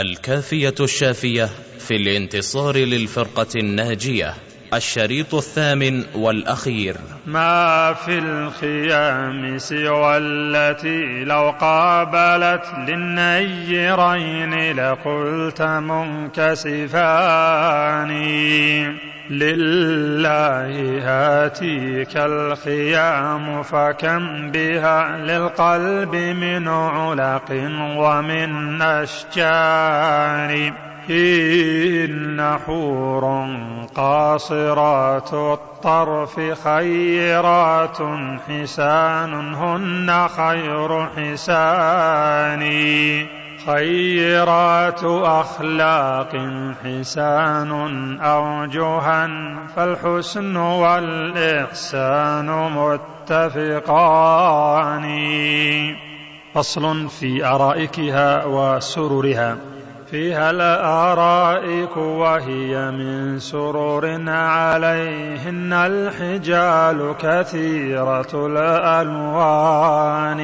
الكافية الشافية في الانتصار للفرقة الناجية الشريط الثامن والأخير. ما في الخيام سوى التي لو قابلت للنيرين لقلت منكسفان لله هاتيك الخيام فكم بها للقلب من علق ومن أشجار إن حور قاصرات الطرف خيرات حسان هن خير حسان خيرات أخلاق حسان أوجها فالحسن والإحسان متفقان. فصل في أرائكها وسررها فيها الآرائك وهي من سرور عليهن الحجال كثيرة الألوان.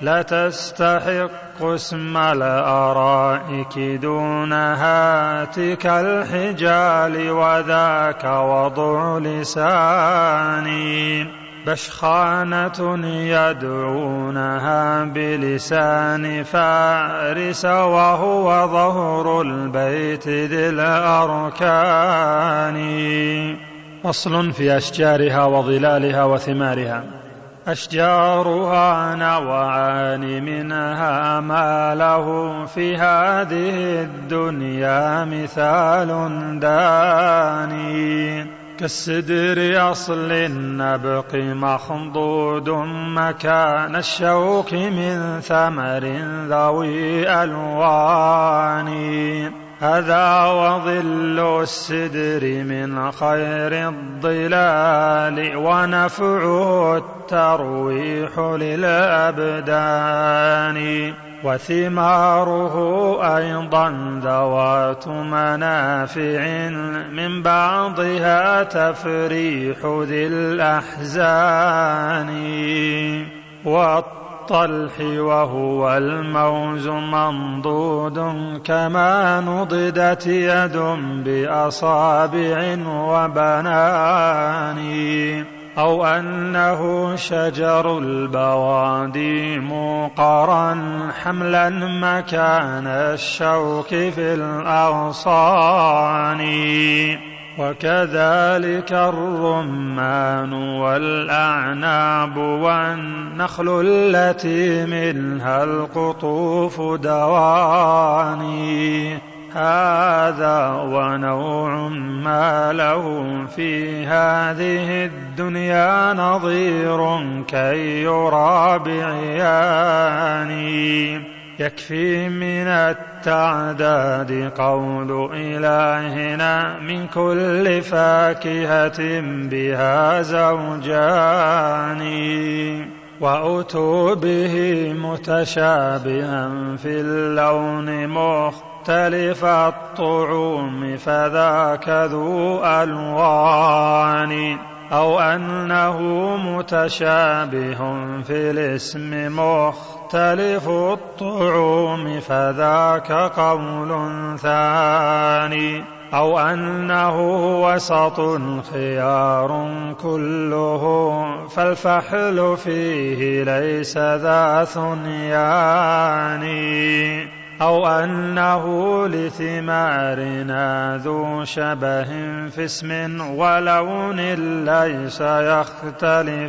لا تستحق اسم الأرائك دون هاتك الحجال وذاك وضع لساني. بشخانة يدعونها بلسان فارس وهو ظهر البيت ذي الأركان. فصل في أشجارها وظلالها وثمارها. أشجارها نوعان منها ما له في هذه الدنيا مثال داني. كالسدر أصل النبق مخضود مكان الشوك من ثمر ذوي ألوان. هذا وظل السدر من خير الظلال ونفعه الترويح للأبدان. وثماره أيضا ذوات منافع من بعضها تفريح ذي الأحزان. والطلح وهو الموز منضود كما نضدت يد بأصابع وبنان أو أنه شجر البوادي موقرا حملا مكان الشوك في الأغصان وكذلك الرمان والأعناب والنخل التي منها القطوف دواني. هذا ونوع ما له في هذه الدنيا نظير كي يرى بعياني يكفي من التعداد قول إلهنا من كل فاكهة بها زوجان. وأتوا به متشابها في اللون مختلف الطعوم فذاك ذو ألوان. أو أنه متشابه في الاسم مختلف الطعوم فذاك قول ثاني أو أنه وسط خيار كله فالفحل فيه ليس ذا ثنيان أو أنه لثمارنا ذو شبه في اسم ولون ليس يختلفان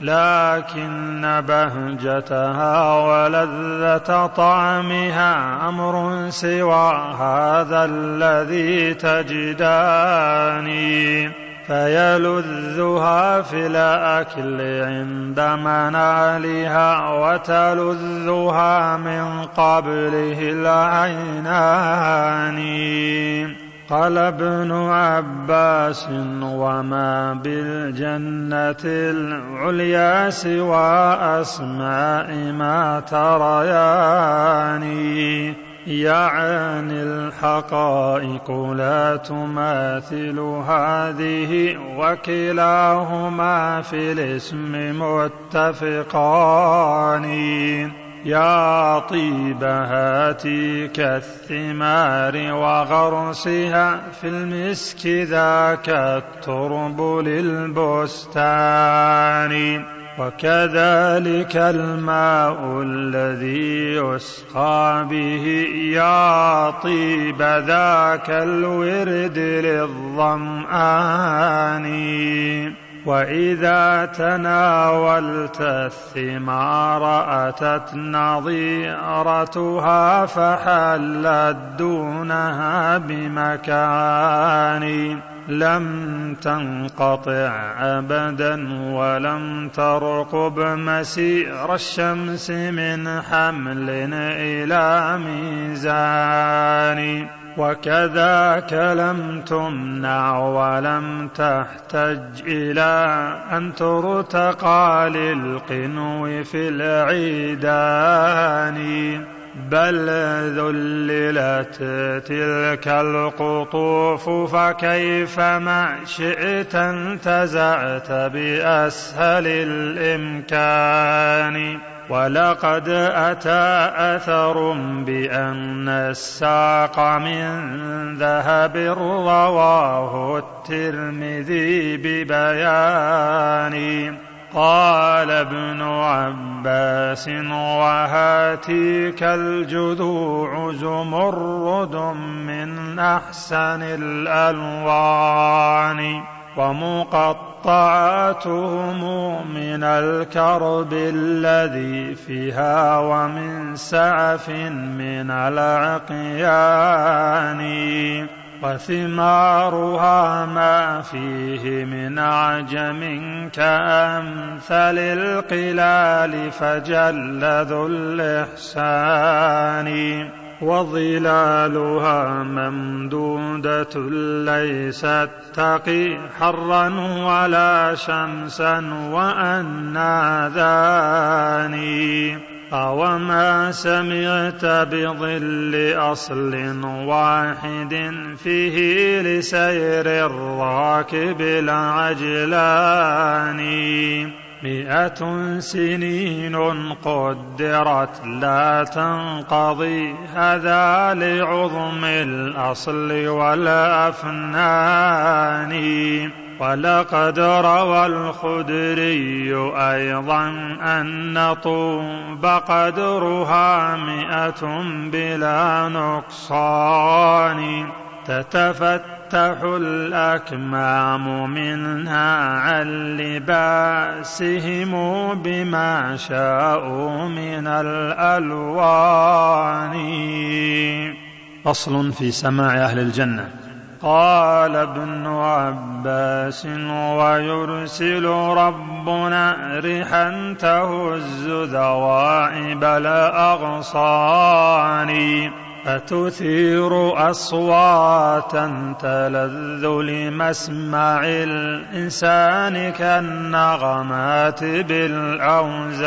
لكن بهجتها ولذة طعمها أمر سوى هذا الذي تجداني. فيلذها في الأكل عند منالها وتلذها من قبله العينان. قال ابن عباس وما بالجنة العليا سوى أسماء ما تريان يعني الحقائق لا تماثل هذه وكلاهما في الاسم متفقان. يا طيب هاتيك الثمار وغرسها في المسك ذاك الترب للبستان وكذلك الماء الذي يسقى به يا طيب ذاك الورد للظمآن وإذا تناولت الثمار أتت نظيرتها فحلت دونها بمكان لم تنقطع أبدا ولم ترقب مسير الشمس من حمل إلى ميزان وكذاك لم تمنع ولم تحتج إلى أن ترتقى للقنو في العيدان. بل ذللت تلك القطوف فكيف ما شئت انتزعت بأسهل الإمكان. ولقد أتى أثر بأن الساق من ذهب رواه الترمذي ببيان. قال ابن عباس وهاتيك الجذوع زمرد من أحسن الألوان. ومقطعاتهم من الكرب الذي فيها ومن سعف من العقيان وثمارها ما فيه من عجم كأمثل القلال فجل ذو الإحسان. وظلالها ممدودة ليست تقي حرا ولا شمسا وأنا ذاني أوما سمعت بظل أصل واحد فيه لسير الراكب العجلان مئة سنين قدرت لا تنقضي هذا لعظم الأصل والأفنان. ولقد روى الخدري أيضا أن طوب قدرها مئة بلا نقصان. تتفتح الأكمام منها عن لباسهم بما شاءوا من الألوان. فصل في سماع أهل الجنة. قال ابن عباس ويرسل ربنا ريحا تهز ذواعب الأغصان. فتثير أصواتا تلذ لمسمع الإنسان كالنغمات بالأوزان.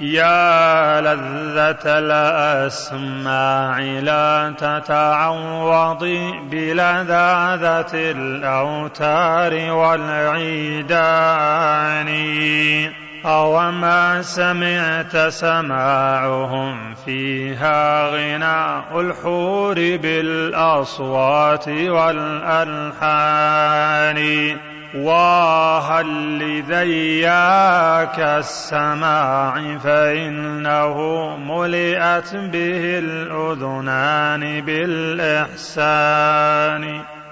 يا لذة الأسماع لا تتعوضي بلذاذة الأوتار والعيدان. أوما سمعت سماعهم فيها غناء الحور بالأصوات والألحان. وهل لذياك السماع فإنه ملئت به الأذنان بالإحسان.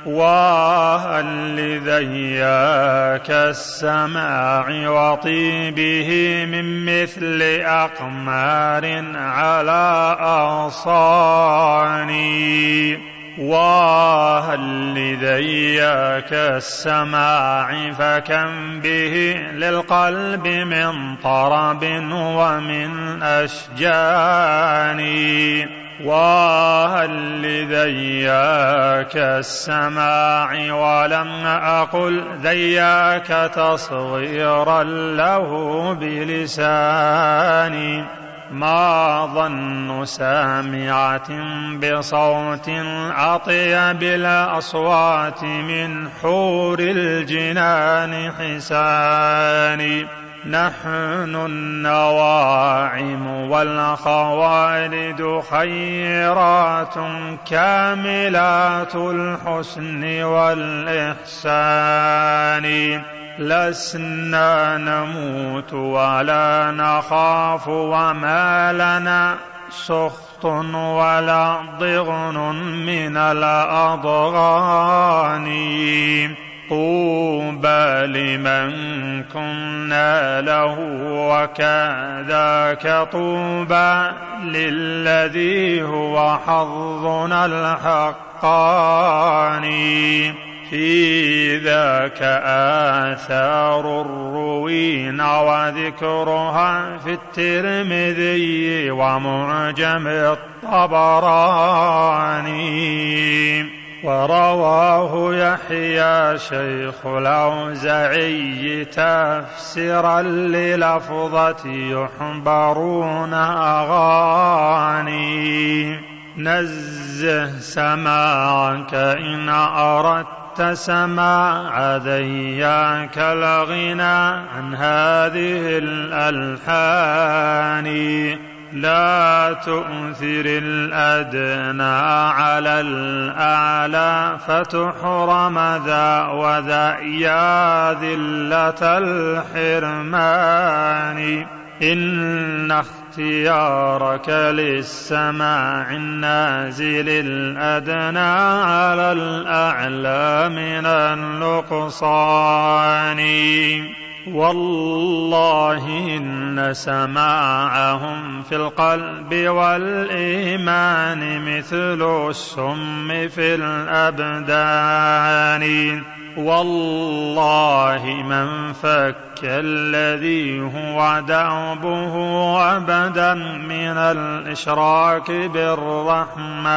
وهل لذياك السماع وطيبه من مثل أقمار على أغصاني. وهل لذياك السماع فكم به للقلب من طرب ومن أشجان. وهل لذياك السماع ولم أقل ذياك تصغيرا له بلساني ما ظن سامعة بصوت أطيب الأصوات من حور الجنان حسان نحن النواعم والخوالد خيرات كاملات الحسن والإحسان. لسنا نموت ولا نخاف وما لنا سخط ولا ضغن من الأضغان. طوبى لمن كنا له وكذاك طوبى للذي هو حظنا الحقاني. في ذاك آثار الروين وذكرها في الترمذي ومعجم الطبراني. ورواه يحيى شيخ الأوزعي تفسيرا للفظة يحبرون أغاني. نزه سماعك إن أردت سماع ذياك الغنى عن هذه الألحان. لا تؤثر الأدنى على الأعلى فتحرم ذا وذا يا ذلة الحرمان. إن اختيارك للسماع النازل الأدنى على الأعلى من النقصان. والله إن سماعهم في القلب والإيمان مثل السم في الأبدان. والله من فك الذي هو دعبه أبدا من الإشراك بالرحمن.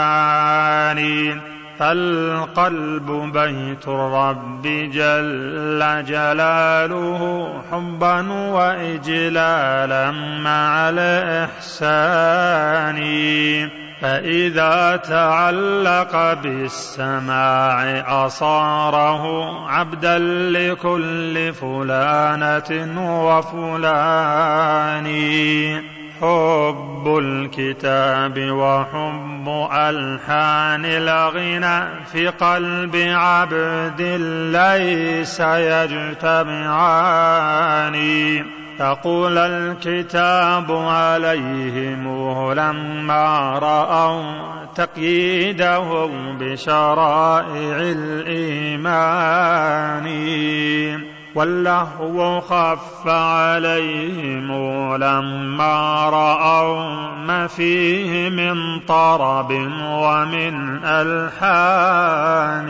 فالقلب بيت الرب جل جلاله حبا وإجلالا مع الإحسان. فإذا تعلق بالسماع أصاره عبدا لكل فلانة وفلان. حب الكتاب وحب ألحان الغنى في قلب عبد ليس يجتمعان. يقول الكتاب عليهم لما رأوا تقييده بشرائع الإيمان. واللهو خف عليهم لما رأوا ما فيه من طرب ومن ألحان.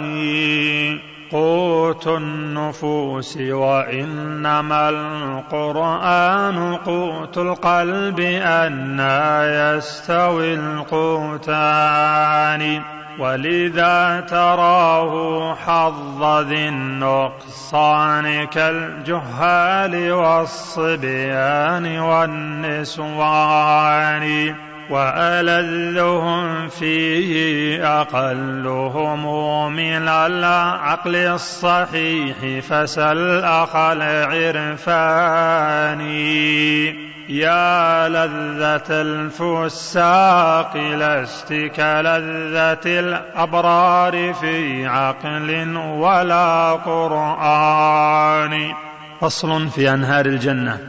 قوت النفوس وإنما القرآن قوت القلب أنا يستوي القوتان. ولذا تراه حظ ذي النقصان كالجهال والصبيان والنسوان وألذهم فيه أقلهم من العقل الصحيح فسل أخ العرفان يا لذة الفساق لست كلذة الأبرار في عقل ولا قرآن. فصل في أنهار الجنة.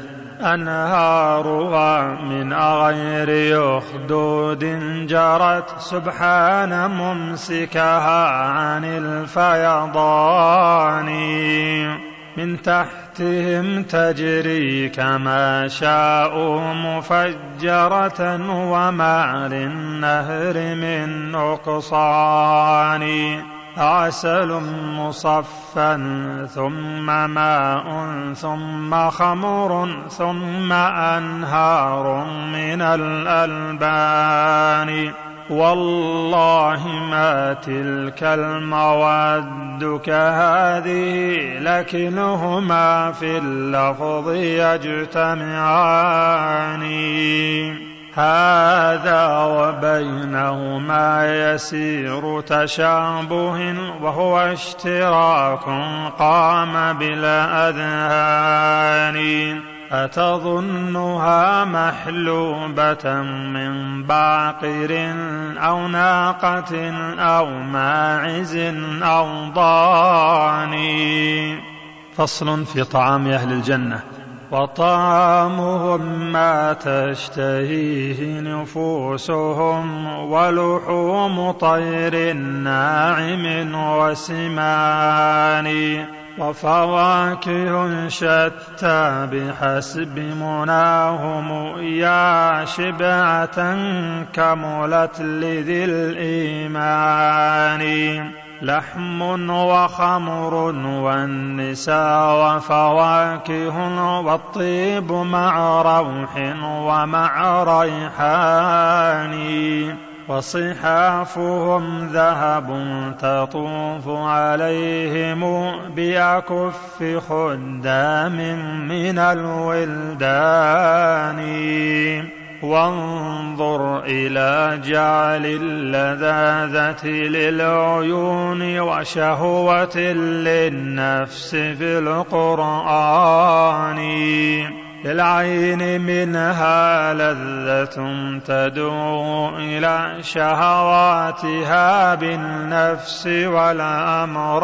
أنهارها من غير يخدود جرت سبحان ممسكها عن الفيضان. من تحتهم تجري كما شاءوا مفجرة وما للنهر من نقصان. عسل مصفى ثم ماء ثم خمر ثم أنهار من الألبان. والله ما تلك المواد كهذه لكنهما في اللفظ يجتمعان. هذا وبينهما يسير تشابه وهو اشتراك قام بلا أذهان. أتظنها محلوبة من باقر أو ناقة أو ماعز أو ضاني. فصل في طعام أهل الجنة. وطعامهم ما تشتهيه نفوسهم ولحوم طير ناعم وسمان وفواكه شتى بحسب مناهم يا شبعة كملت لذي الإيمان. لحم وخمر والنساء وفواكه والطيب مع روح ومع ريحان. وصحافهم ذهب تطوف عليهم بأكف خدام من الولدان. وانظر إلى جعل اللذاذة للعيون وشهوة للنفس في القرآن. للعين منها لذة تدعو إلى شهواتها بالنفس والأمران.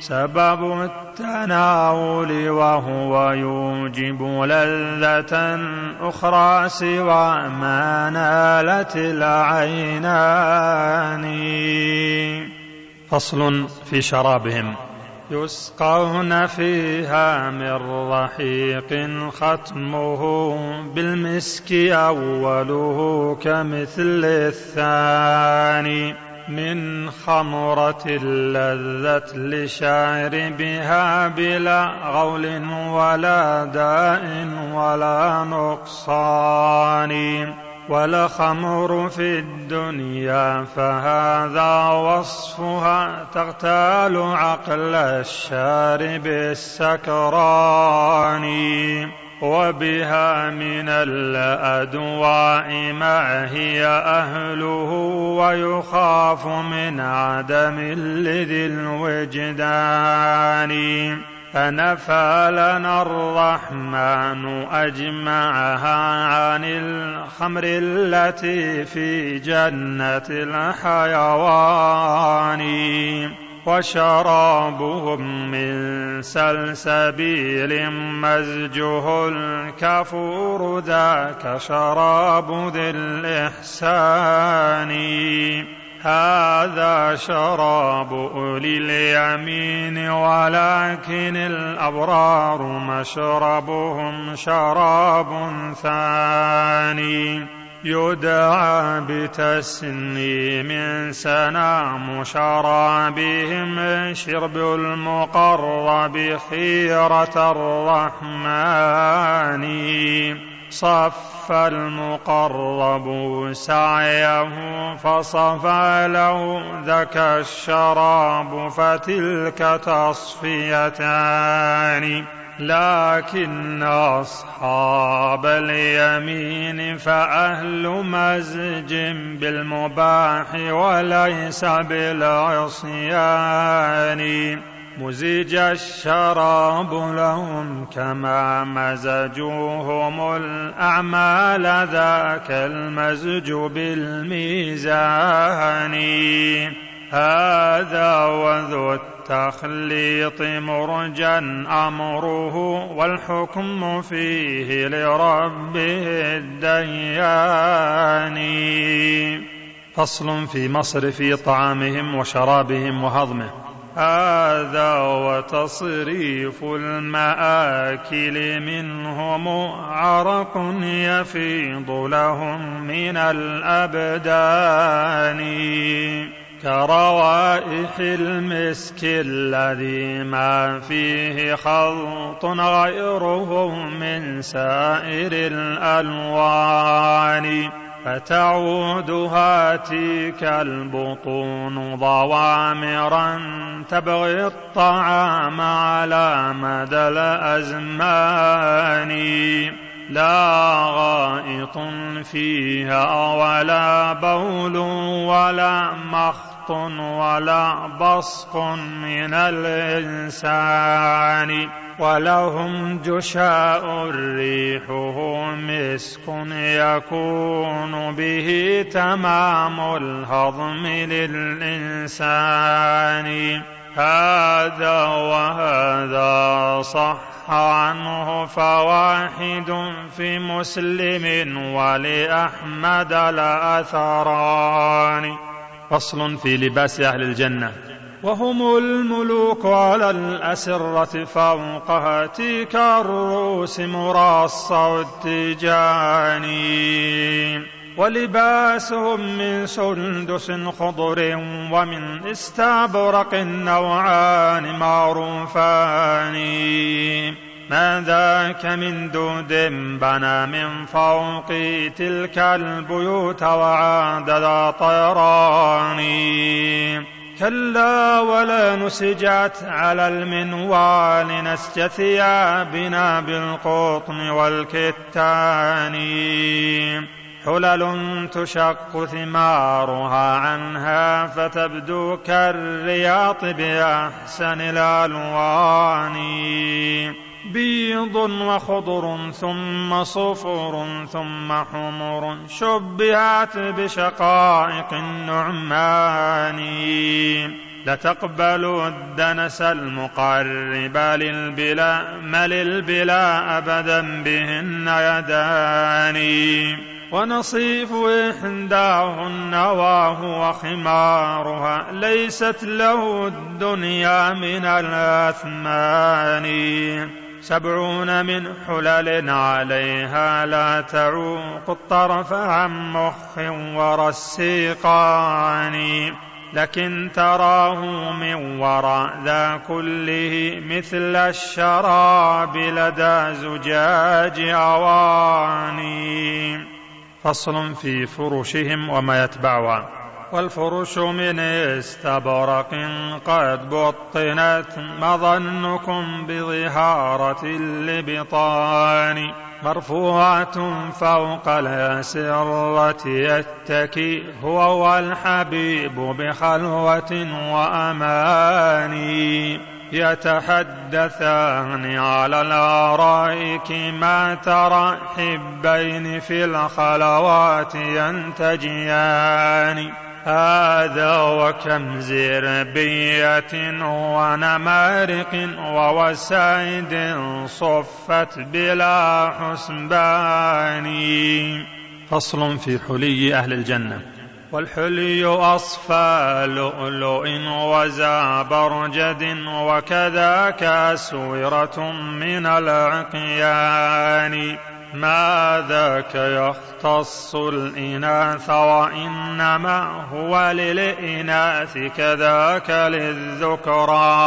سبب التناول وهو يوجب لذة أخرى سوى ما نالت العينان. فصل في شرابهم. يسقون فيها من رحيق ختمه بالمسك أوله كمثل الثاني من خمرة لذت لشاربها بلا غول ولا داء ولا نقصان. والخمر في الدنيا فهذا وصفها تغتال عقل الشارب السكران. وبها من الأدواء ما هي أهله ويخاف من عدم لذي الوجدان. فنفى لنا الرحمن أجمعها عن الخمر التي في جنة الحيوان وشرابهم من سلسبيل مزجه الكفور ذاك شراب ذي الإحسان هذا شراب أولي اليمين ولكن الأبرار مشربهم شراب ثاني. يدعى بتسنيم سنام شرابهم شرب المقرب خيرة الرحمن. صف المقرب سعيه فصفى له ذاك الشراب فتلك تصفيتان لكن أصحاب اليمين فأهل مزج بالمباح وليس بالعصيان. مزج الشراب لهم كما مزجوهم الأعمال ذاك المزج بالميزان. هذا وذو التخليط مرجا أمره والحكم فيه لربه الديان. فصل في مصرف طعامهم وشرابهم وهضمه. هذا وتصريف المآكل منهم عرق يفيض لهم من الأبدان. كروائح المسك الذي ما فيه خلط غيره من سائر الألوان. فتعود هاتيك البطون ضوامرا تبغي الطعام على مدى الأزمان. لا غائط فيها ولا بول ولا مخط ولا بصق من الإنسان. ولهم جشاء ريحه مسك يكون به تمام الهضم للإنسان. هذا وهذا صح عنه فواحد في مسلم ولأحمد الأثران. فصل في لباس أهل الجنة. وهم الملوك على الأسرة فوق هاتيك الروس مراصع التجاني ولباسهم من سندس خضر ومن استبرق النوعان معروفان. ما ذاك من دود بنى من فوق تلك البيوت وعاد ذا طيران. كلا ولا نسجت على المنوال نسج ثيابنا بالقطن والكتان. حلل تشق ثمارها عنها فتبدو كالرياط بأحسن الألوان. بيض وخضر ثم صفر ثم حمر شبهت بشقائق النعمان. لتقبل الدنس المقرب للبلا مل البلا أبدا بهن يدان. ونصيف إحداه النواه وخمارها ليست له الدنيا من الأثمان. سبعون من حلل عليها لا تعوق الطرف عن مخ ورسيقان. لكن تراه من وراء ذا كله مثل الشراب لدى زجاج أواني. فصل في فرشهم وما يتبعها. والفرش من استبرق قد بطنت مظنكم بظهارة اللبطان مرفوعة فوق الأسرة يتكي هو والحبيب بخلوة وأماني. يتحدثان على الآرائك ما ترى حبين في الخلوات ينتجيان. هذا وكم زربية ونمارق ووسائد صفت بلا حسبان. فصل في حلي أهل الجنة. والحلي أصفى لؤلؤ وزابرجد وكذاك أسورة من العقيان. ما ذاك يختص الإناث وإنما هو للإناث كذاك للذكران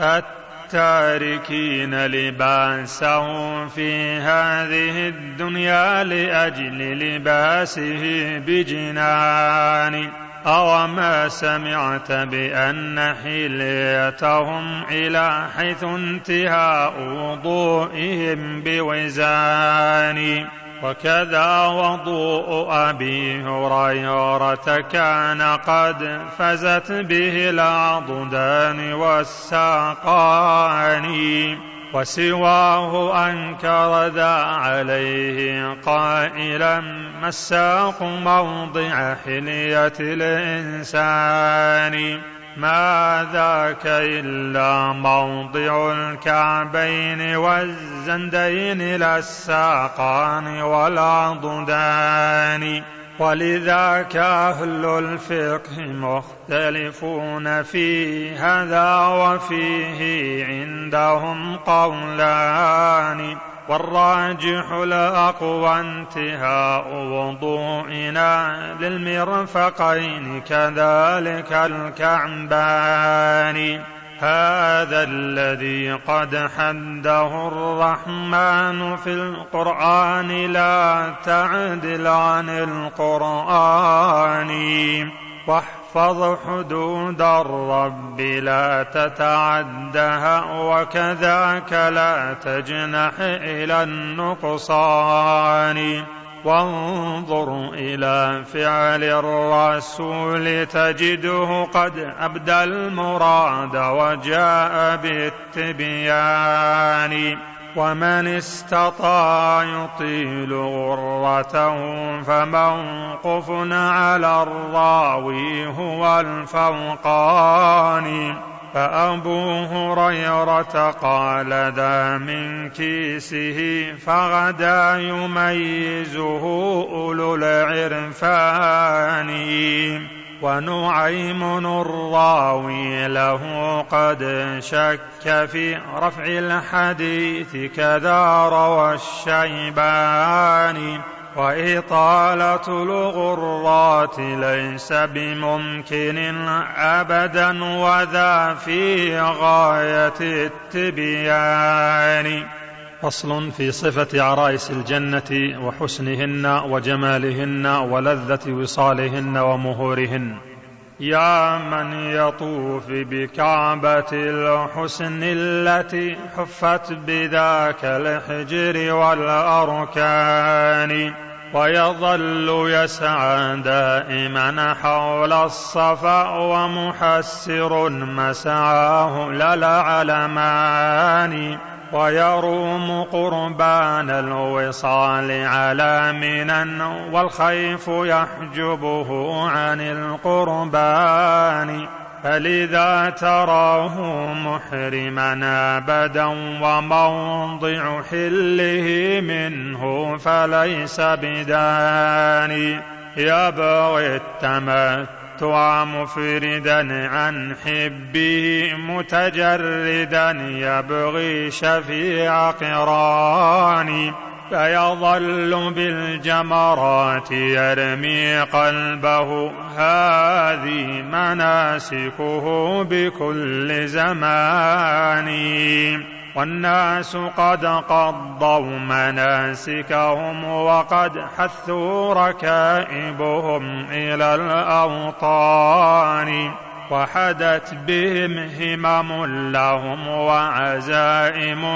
التاركين لباسه في هذه الدنيا لأجل لباسه بجنان أوما سمعت بأن حليتهم إلى حيث انتهاء وضوئهم بوزان. وكذا وضوء أبي هريرة كان قد فزت به العضدان والساقان. وسواه أنكر ذا عليه قائلا ما الساق موضع حلية الإنسان؟ ما ذاك إلا موضع الكعبين والزندين لا الساقان والعضدان ولذاك أهل الفقه مختلفون في هذا وفيه عندهم قولان والراجح الأقوى انتهاء وضوئنا للمرفقين كذلك الكعبان هذا الذي قد حده الرحمن في القرآن لا تعدل عن القرآن. واحفظ حدود الرب لا تتعدها وكذاك لا تجنح إلى النقصان. وانظر إلى فعل الرسول تجده قد أبدى المراد وجاء بالتبيان. ومن استطاع يطيل غرته فموقف على الراوي هو الفوقاني فأبو هريرة قال ذا من كيسه فغدا يميزه أولو العرفان. ونعيم الراوي له قد شك في رفع الحديث كذا روى الشيباني وإطالة الغرات ليس بممكن أبدا وذا في غاية التبيان. فصل في صفة عرائس الجنة وحسنهن وجمالهن ولذة وصالهن ومهورهن. يا من يطوف بكعبة الحسن التي حفت بذاك الحجر والأركان ويظل يسعى دائما حول الصفا ومحسر مسعاه للعلمان. ويروم قربان الوصال على منا والخيف يحجبه عن القربان فلذا تراه محرما ابدا وموضع حله منه فليس بداني. يبغي التمتع مفردا عن حبه متجردا يبغي شفيع قراني فيظل بالجمرات يرمي قلبه. هذه مناسكه بكل زمان. والناس قد قضوا مناسكهم وقد حثوا ركائبهم إلى الأوطان وحدت بهم همم لهم وعزائم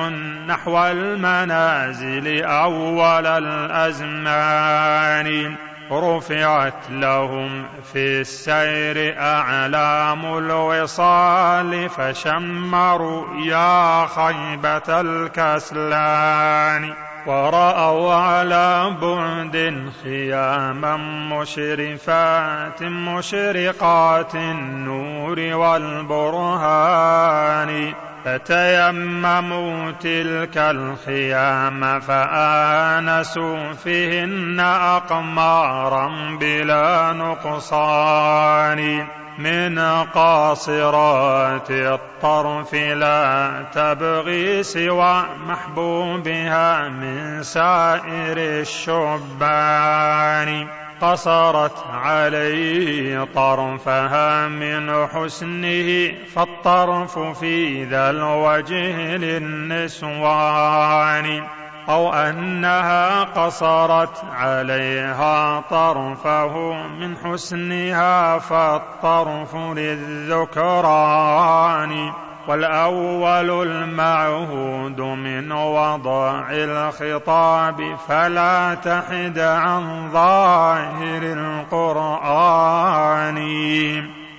نحو المنازل أول الأزمان. رفعت لهم في السير أعلام الوصال فشمروا يا خيبة الكسلان ورأوا على بعد خياما مشرفات مشرقات النور والبرهان فتيمموا تلك الخيام فآنسوا فيهن أقمارا بلا نقصان من قاصرات الطرف لا تبغي سوى محبوبها من سائر الشبان قصرت عليه طرفها من حسنه فالطرف في ذا الوجه للنسوان. أو أنها قصرت عليها طرفه من حسنها فالطرف للذكران. والأول المعهود من وضع الخطاب فلا تحد عن ظاهر القرآن.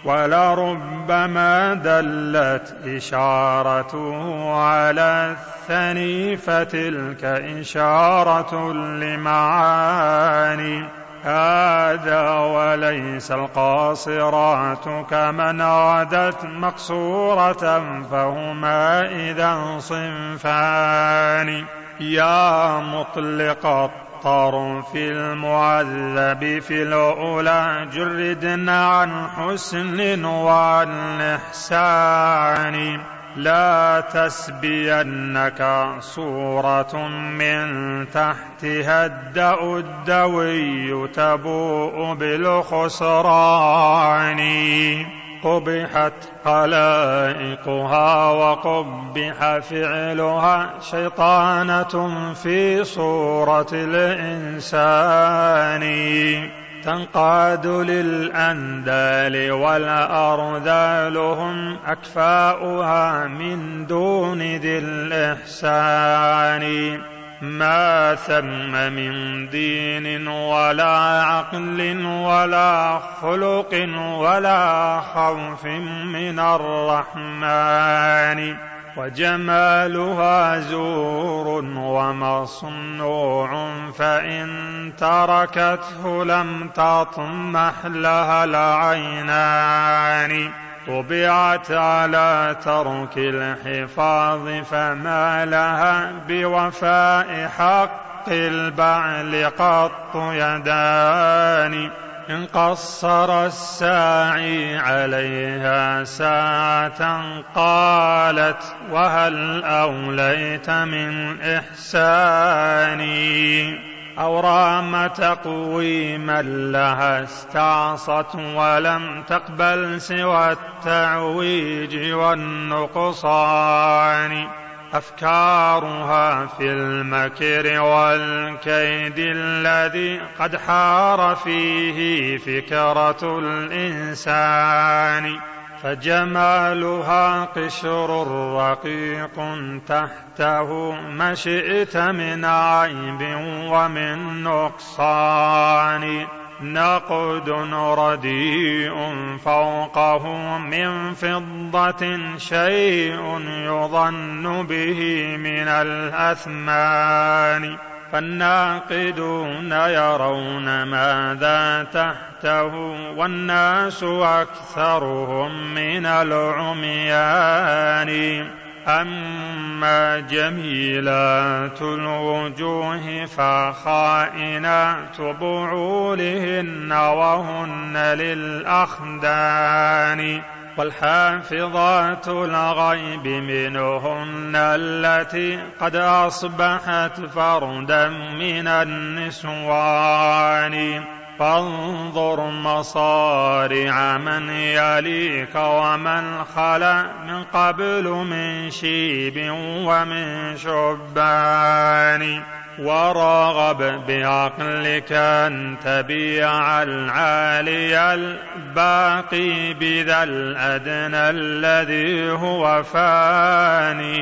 ولربما دلت إشارته على الثني فتلك إشارة لمعاني. هذا وليس القاصرات كمن غدت مقصورة فهما إذا صنفان. يا مطلق الطرف المعذب في الأولى جردنا عن حسن وعن إحسان لا تسبينك صورة من تحتها الدأ الدوي تبوء بالخسران. قبحت خلائقها وقبح فعلها شيطانة في صورة الإنسان. تنقاد للأندال والأرذال هم أكفاؤها من دون ذي الإحسان. ما ثم من دين ولا عقل ولا خلق ولا خوف من الرحمن. وجمالها زور ومصنوع فإن تركته لم تطمح لها العينان. طبعت على ترك الحفاظ فما لها بوفاء حق البعل قط يدان. إن قصر الساعي عليها ساعة قالت وهل أوليت من إحساني؟ أو رام تقويما لها استعصت ولم تقبل سوى التعويج والنقصان. أفكارها في المكر والكيد الذي قد حار فيه فكرة الإنسان فجمالها قشر رقيق تحته ما شئت من عيب ومن نقصان. نقد رديء فوقه من فضة شيء يظن به من الأثمان. فالناقدون يرون ماذا تحته والناس أكثرهم من العميان. أما جميلات الوجوه فخائنات بعولهن وهن للأخدان والحافظات الغيب منهن التي قد أصبحت فردا من النسوان فانظر مصارع من يليك ومن خلا من قبل من شيب ومن شبان ورغب بعقلك أن تبيع العالي الباقي بذا الأدنى الذي هو فاني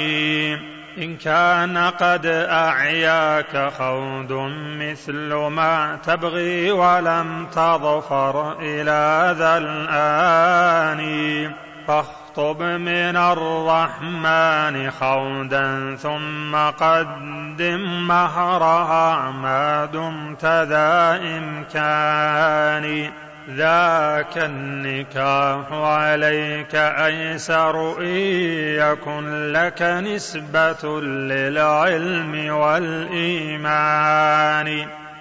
إن كان قد أعياك خوض مثل ما تبغي ولم تظفر إلى ذا الآن. فاخطب من الرحمن خودا ثم قدم مهرها ما دمت ذا إمكان. ذاك النكاح عليك أيسر إن يكن لك نسبة للعلم والإيمان.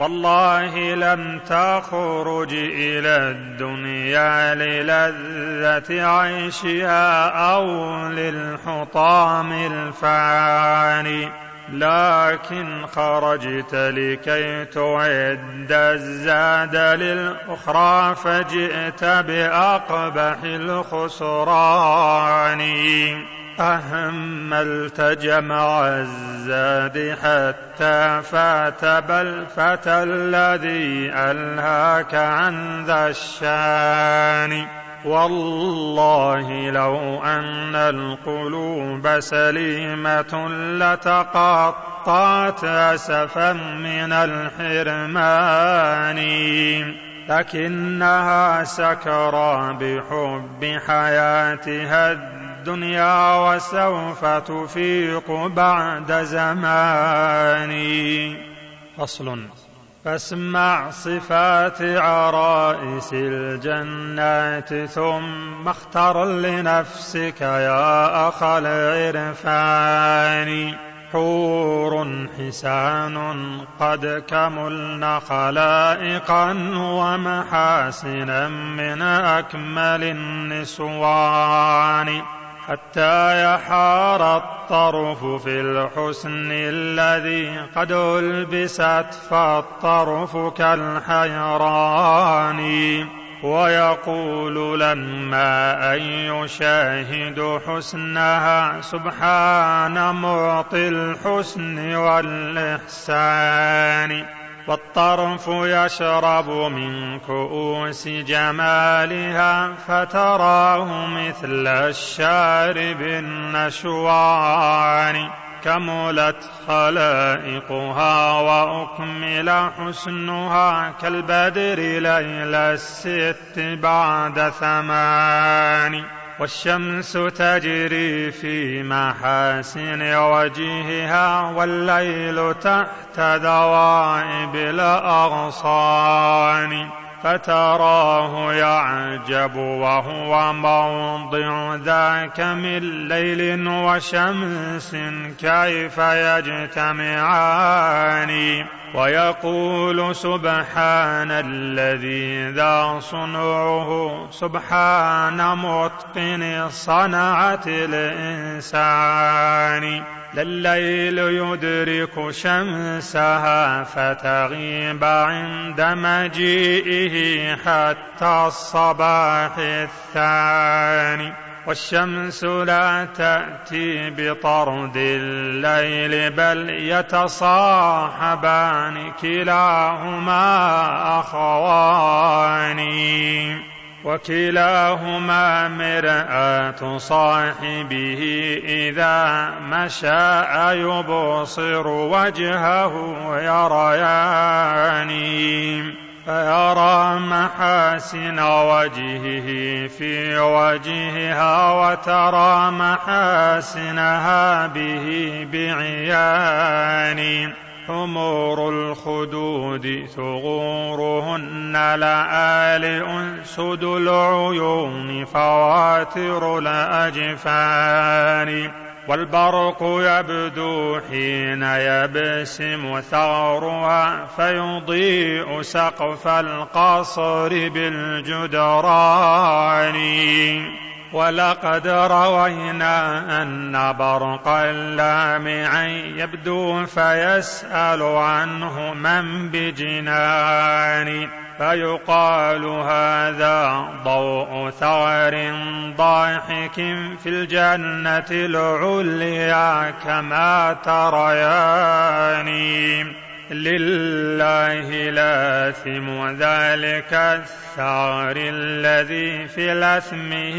والله لم تخرج إلى الدنيا للذة عيشها أو للحطام الفاني. لكن خرجت لكي تعد الزاد للأخرى فجئت بأقبح الخسران. أهملت جمع الزاد حتى فات بل فتى الذي ألهاك عن ذا الشان. والله لو أن القلوب سليمة لتقطعت أسفا من الحرمان. لكنها سكرى بحب حياتها الدنيا وسوف تفيق بعد زمان. فصل فاسمع صفات عرائس الجنات ثم اختر لنفسك يا أخ العرفان. حور حسان قد كملن خلائقا ومحاسنا من أكمل النسوان. حتى يحار الطرف في الحسن الذي قد ألبست فالطرف كالحيران. ويقول لما أن يشاهد حسنها سبحان معطي الحسن والإحسان. والطرف يشرب من كؤوس جمالها فتراه مثل الشارب النشوان. كملت خلائقها وأكمل حسنها كالبدر ليل الست بعد ثمان. والشمس تجري في محاسن وجهها والليل تحت ذوائب الأغصان. فتراه يعجب وهو موضع ذاك من ليل وشمس كيف يجتمعان. ويقول سبحان الذي ذا صنعه سبحان متقن صنعة الإنسان. لليل يدرك شمسها فتغيب عند مجيئه حتى الصباح الثاني. والشمس لا تأتي بطرد الليل بل يتصاحبان كلاهما أخوان وكلاهما مرآة صاحبه إذا مشى يبصر وجهه يريان فيرى محاسن وجهه في وجهها وترى محاسنها به بعيان حمور الخدود ثغورهن لآلئ سد العيون فواتر الأجفان. والبرق يبدو حين يبسم ثغرها فيضيء سقف القصر بالجدران. ولقد روينا أن برق اللامع يبدو فيسأل عنه من بجنان فيقال هذا ضوء ثغر ضاحك في الجنة العليا كما تريان لله لاثم ذلك الثار الذي في لثمه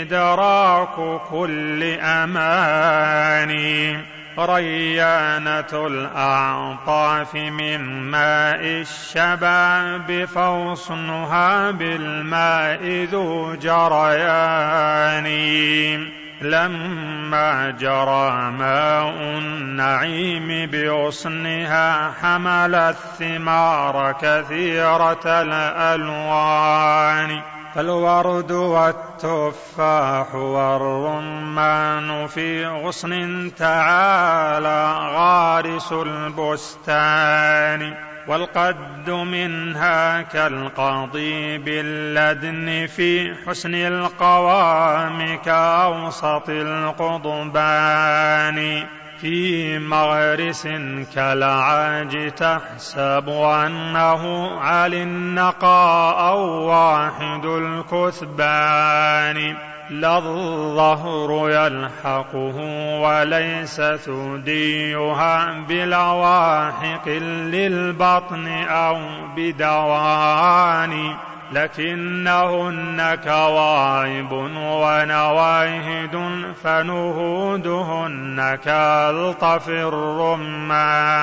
إدراك كل أماني. ريانة الأعطاف من ماء الشباب فوصنها بالماء ذو جريان. لما جرى ماء النعيم بغصنها حمل الثمار كثيرة الألوان. فالورد والتفاح والرمان في غصن تعالى غارس البستان. والقد منها كالقضيب اللدن في حسن القوام كأوسط القضبان. في مغرس كالعاج تحسب أنه علي النقاء واحد الكثبان. لا الظهر يلحقه وليس ثديها بلواحق للبطن أو بدوان لكنهن كواعب ونواهد فنهودهن كالطف الرمان.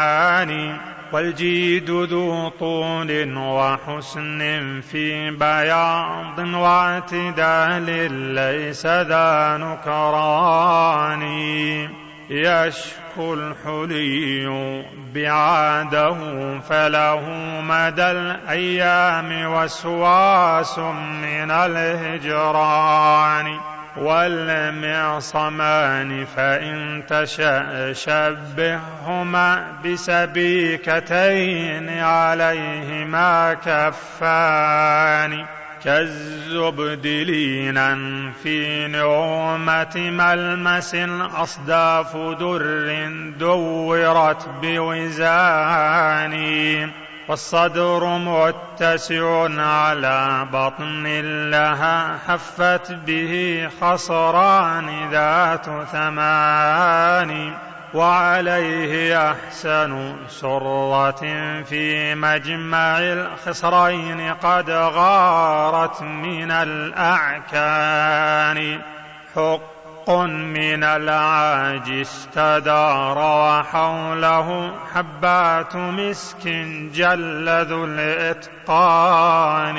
والجيد ذو طول وحسن في بياض واعتدال ليس ذا نكران. يشكو الحلي بعاده فله مدى الأيام وسواس من الهجران. والمعصمان فإن تشأ شبههما بسبيكتين عليهما كفان. كالزبد لينا في نعومة ملمس أصداف در دورت بوزان. والصدر متسع على بطن لها حفت به خصران ذات ثمان وعليه أحسن سرة في مجمع الخصرين قد غارت من الأعكان. حق من العاج استدار وحوله حبات مسك جلذ الإتقان.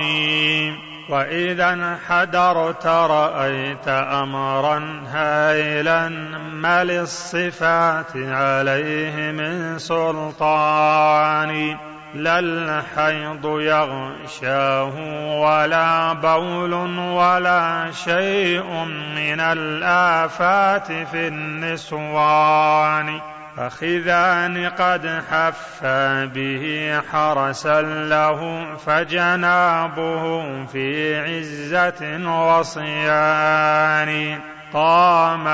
وإذا انحدرت رأيت أمرا هائلا ما للصفات عليه من سلطان. لا الحيض يغشاه ولا بول ولا شيء من الآفات في النسوان فخذان قد حفى به حرسا له فجنابه في عزة وصيان قام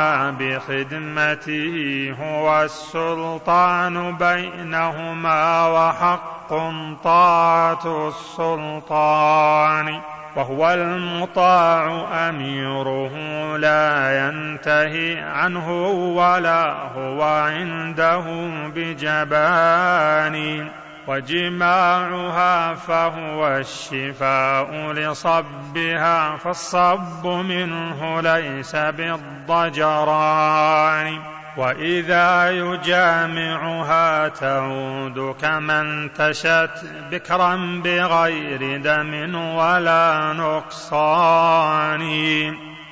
بخدمته هو السلطان بينهما وحق طاعة السلطان. وهو المطاع أميره لا ينتهي عنه ولا هو عنده بجبان. وجماعها فهو الشفاء لصبها فالصب منه ليس بالضجران. وإذا يجامعها تعود كما انتشت بكرا بغير دم ولا نقصان.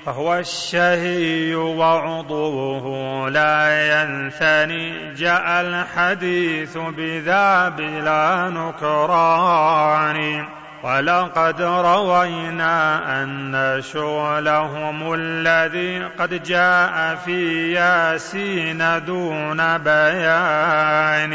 فهو الشهي وعضوه لا ينثني. جاء الحديث بذا بلا نكران ولقد روينا أن شغلهم الذي قد جاء في ياسين دون بيان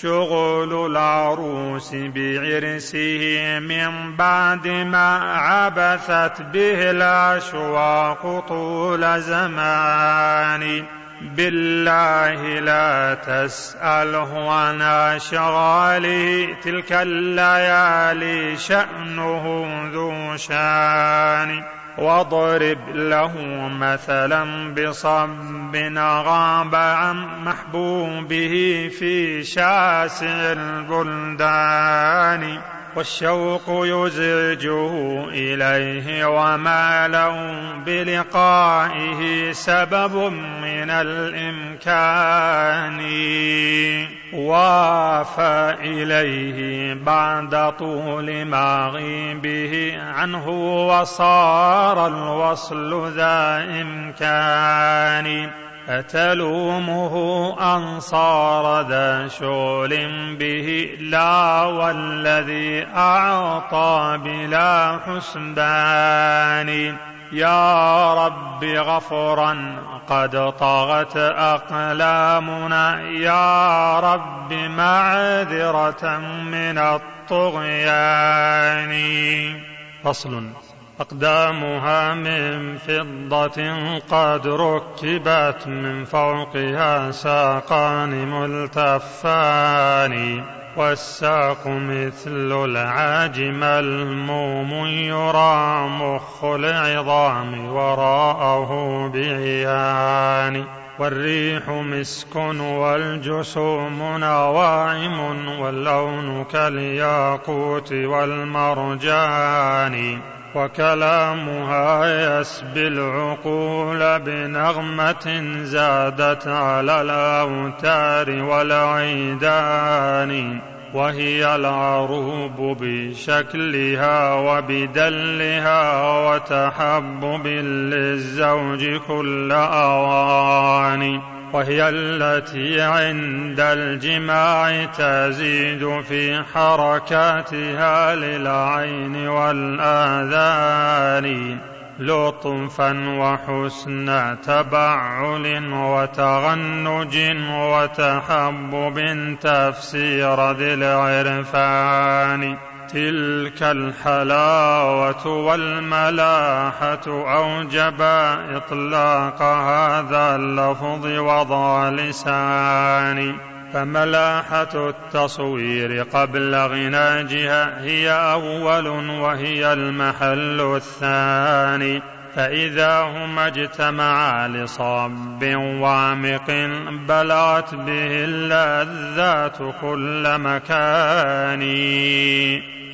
شغل العروس بعرسه من بعد ما عبثت به الأشواق طول زمان. بالله لا تسأله عن أشغاله تلك الليالي شأنه ذو شان. واضرب له مثلا بصب غاب عن محبوبه في شاسع البلدان. والشوق يزعجه إليه وما له بلقائه سبب من الإمكان. وافى إليه بعد طول مغيبه عنه وصار الوصل ذا إمكان. أتلومه أنصار ذا شغل به لا والذي أعطى بلا حسبان. يا رب غفرا قد طغت أقلامنا. يا رب معذرة من الطغيان. فصل. أقدامها من فضة قد ركبت من فوقها ساقان ملتفان والساق مثل العاج ملموم يرى مخ العظام وراءه بعيان والريح مسك والجسوم نواعم واللون كالياقوت والمرجان. وكلامها يسبي العقول بنغمة زادت على الأوتار والعيدان وهي العروب بشكلها وبدلها وتحبب للزوج كل أوان. وهي التي عند الجماع تزيد في حركاتها للعين والآذان لطفا وحسن تبعل وتغنج وتحبب تفسير ذي العرفان. تلك الحلاوة والملاحة أوجب إطلاق هذا اللفظ وضع لسان فملاحة التصوير قبل غناجها هي أول وهي المحل الثاني. فإذا هما اجتمعا لصب وعمق بلغت به اللذات كل مكان.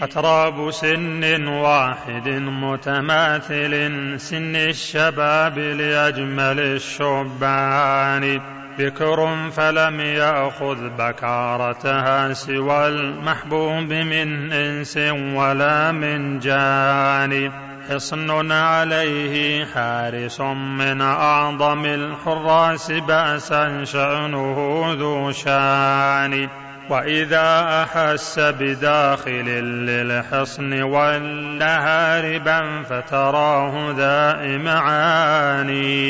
أتراب سن واحد متماثل سن الشباب لأجمل الشبان بكر فلم يأخذ بكارتها سوى المحبوب من إنس ولا من جان. حصن عليه حارس من أعظم الحراس بأسا شأنه ذو شان. وإذا أحس بداخل للحصن ولا هاربا فتراه ذا معاني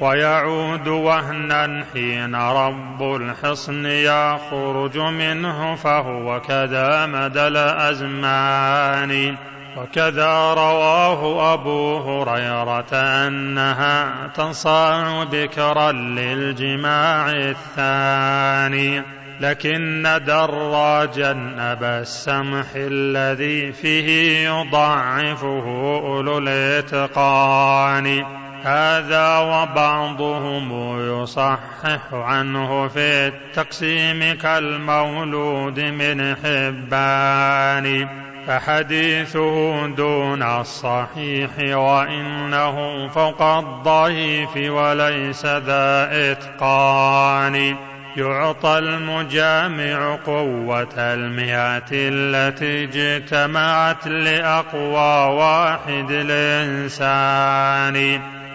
ويعود وهنا حين رب الحصن يخرج منه فهو كذا مدى الأزمان. وكذا رواه أبو هريرة أنها تصاع بكرا للجماع الثاني لكن دراجا أبا السمح الذي فيه يضعفه أولو الإتقان. هذا وبعضهم يصحح عنه في التقسيم كالمولود من حبان. فحديثه دون الصحيح وإنه فوق الضعيف وليس ذا إتقان. يعطى المجامع قوة المئات التي اجتمعت لأقوى واحد الإنسان.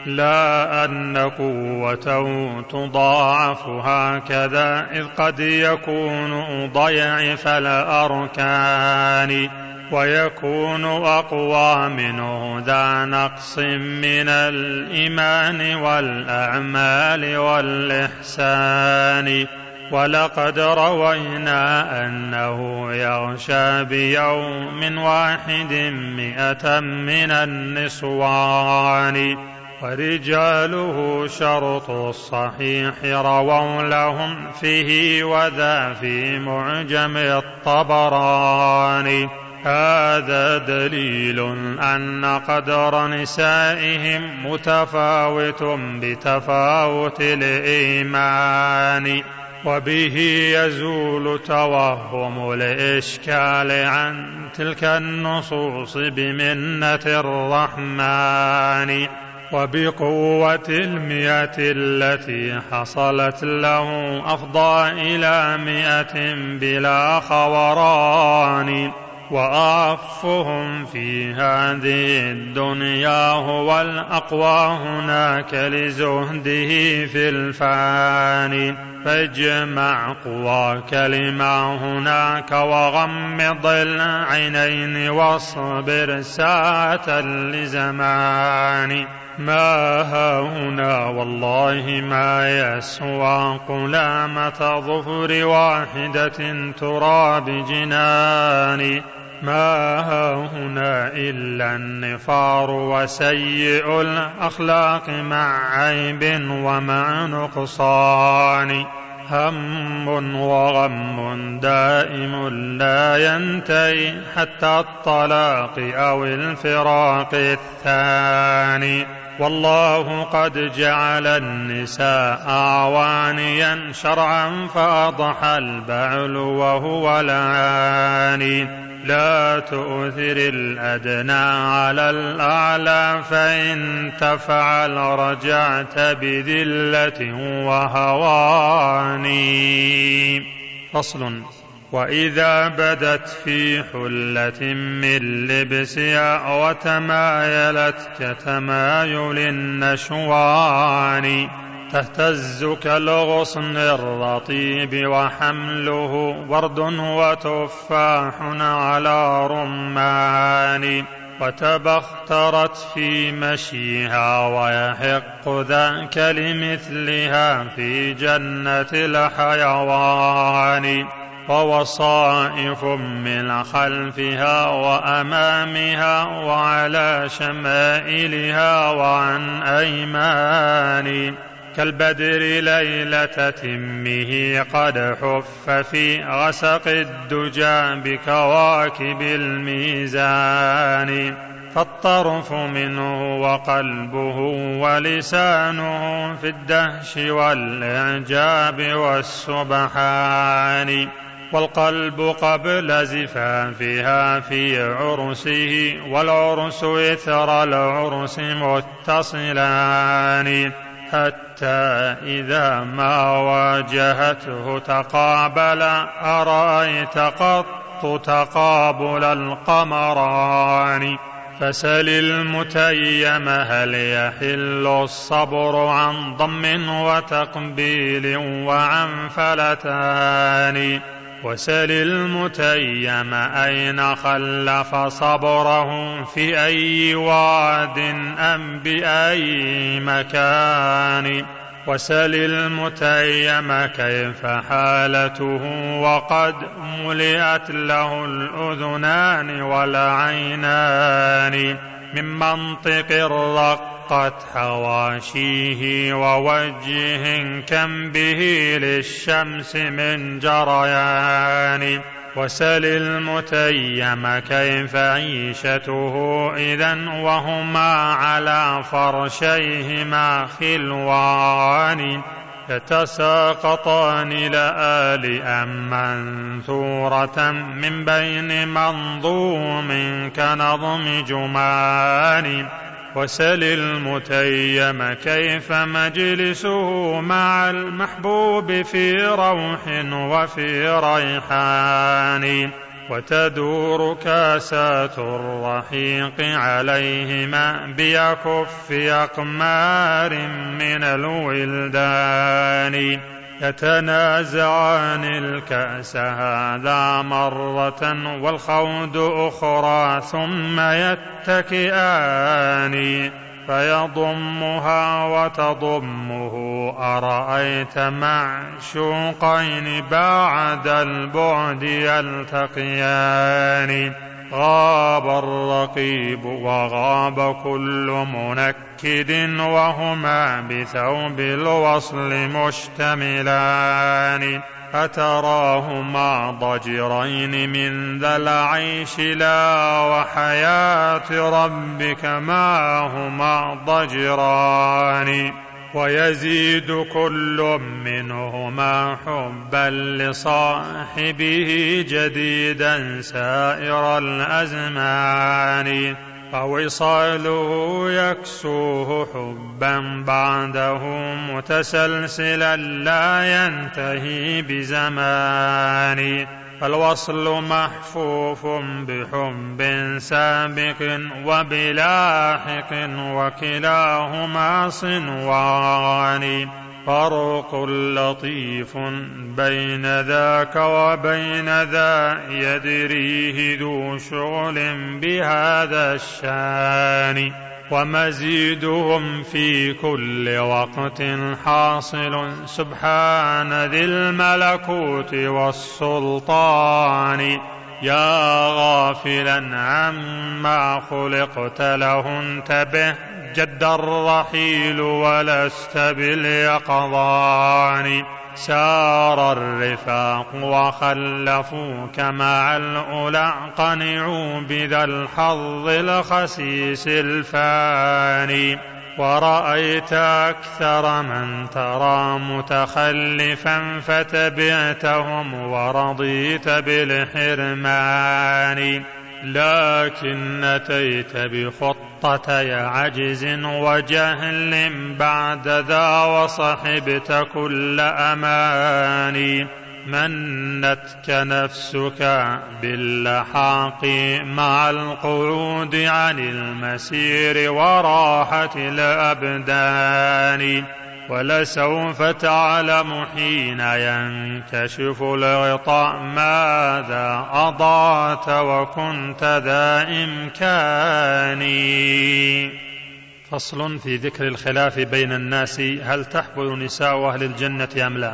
لا أن قوته تضاعف هكذا إذ قد يكون ضيعف الأركان ويكون أقوى منه ذا نقص من الإيمان والأعمال والإحسان. ولقد روينا أنه يغشى بيوم واحد مئة من النسوان. ورجاله شرط الصحيح رووا لهم فيه وذا في معجم الطبراني هذا دليل أن قدر نسائهم متفاوت بتفاوت الإيمان وبه يزول توهم الإشكال عن تلك النصوص بمنة الرحمن وبقوة المئة التي حصلت له أفضى إلى مئة بلا خوران وأعفهم في هذه الدنيا هو الأقوى هناك لزهده في الفاني فاجمع قواك لما هناك وغمض العينين واصبر ساعة لزمان. ما هاهنا والله ما يسوى قلامة ظفر واحدة ترى بجنان ما هاهنا إلا النفار وسيء الأخلاق مع عيب ومع نقصان. هم وغم دائم لا ينتهي حتى الطلاق أو الفراق الثاني. والله قد جعل النساء أعوانيا شرعا فأضحى البعل وهو العاني. لا تؤثر الأدنى على الأعلى فإن تفعل رجعت بذلة وهوان فصل. وإذا بدت في حلة من لبسها وتمايلت كتمايل النشوان. تهتز كالغصن الرطيب وحمله ورد وتفاح على رمان وتبخترت في مشيها ويحق ذاك لمثلها في جنة الحيوان ووصائف من خلفها وأمامها وعلى شمائلها وعن أيمان كالبدر ليلة تمه قد حف في غسق الدجى بكواكب الميزان فالطرف منه وقلبه ولسانه في الدهش والإعجاب والسبحان والقلب قبل زفافها في عرسه والعرس إثر العرس متصلان. حتى إذا ما واجهته تقابل أرأيت قط تقابل القمران؟ فسل المتيم هل يحل الصبر عن ضم وتقبيل وعن فلتان وسل المتيم أين خلف صبره في أي واد أم بأي مكان؟ وسل المتيم كيف حالته وقد ملئت له الأذنان والعينان من منطق رقت حواشيه ووجه كم به للشمس من جريان. وسل المتيم كيف عيشته إذا وهما على فرشيهما خلوان. يتساقطان لآلئا منثورة من بين منظوم كنظم جمان. وسل المتيم كيف مجلسه مع المحبوب في روح وفي ريحان وتدور كاسات الرحيق عليهما بيكف أقمار من الولدان يتنازعان الكأس هذا مرة والخود أخرى ثم يتكئان فيضمها وتضمه أرأيت معشوقين بعد البعد يلتقيان غاب الرقيب وغاب كل منكد وهما بثوب الوصل مشتملان. أتراهما ضجرين من ذا العيش لا وحياة ربك ما هما ضجران. ويزيد كل منهما حبا لصاحبه جديدا سائر الأزمان. فوصاله يكسوه حبا بعده متسلسلا لا ينتهي بزمان. فالوصل محفوف بحب سابق وبلاحق وكلاهما صنوان. فرق لطيف بين ذاك وبين ذا يدريه ذو شغل بهذا الشان. ومزيدهم في كل وقت حاصل. سبحان ذي الملكوت والسلطان. يا غافلا عما خلقت له انتبه جد الرحيل ولست باليقظان. سار الرفاق وخلفوك مع الأولى قنعوا بذا الحظ الخسيس الفاني. ورأيت أكثر من ترى متخلفا فتبعتهم ورضيت بالحرمان لكن أتيت بخطة عجز وجهل بعد ذا وصحبت كل أماني. منتك نفسك باللحاق مع القعود عن المسير وراحة الأبدان. ولسوف تعلم حين ينكشف الغطاء ماذا أضعت وكنت ذا إمكان. فصل في ذكر الخلاف بين الناس هل تحبل نساء أهل الجنة أم لا؟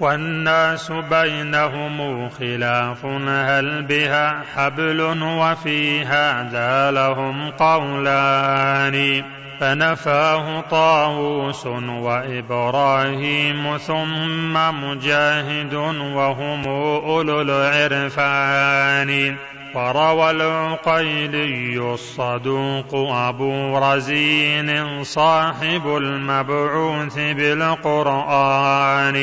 والناس بينهم خلاف هل بها حبل وفي هذا لهم قولان؟ فنفاه طاووس وإبراهيم ثم مجاهد وهم أولو العرفان. وروى العقيلي الصدوق أبو رزين صاحب المبعوث بالقرآن.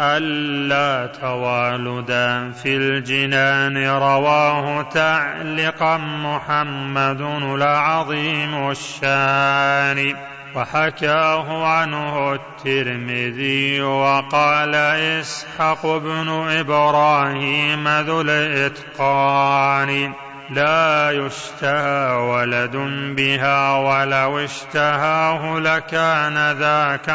ألا توالدا في الجنان رواه تعلقا محمد العظيم الشان وحكاه عنه الترمذي وقال إسحاق بن إبراهيم ذو الإتقان لا يشتهى ولد بها ولو اشتهاه لكان ذاك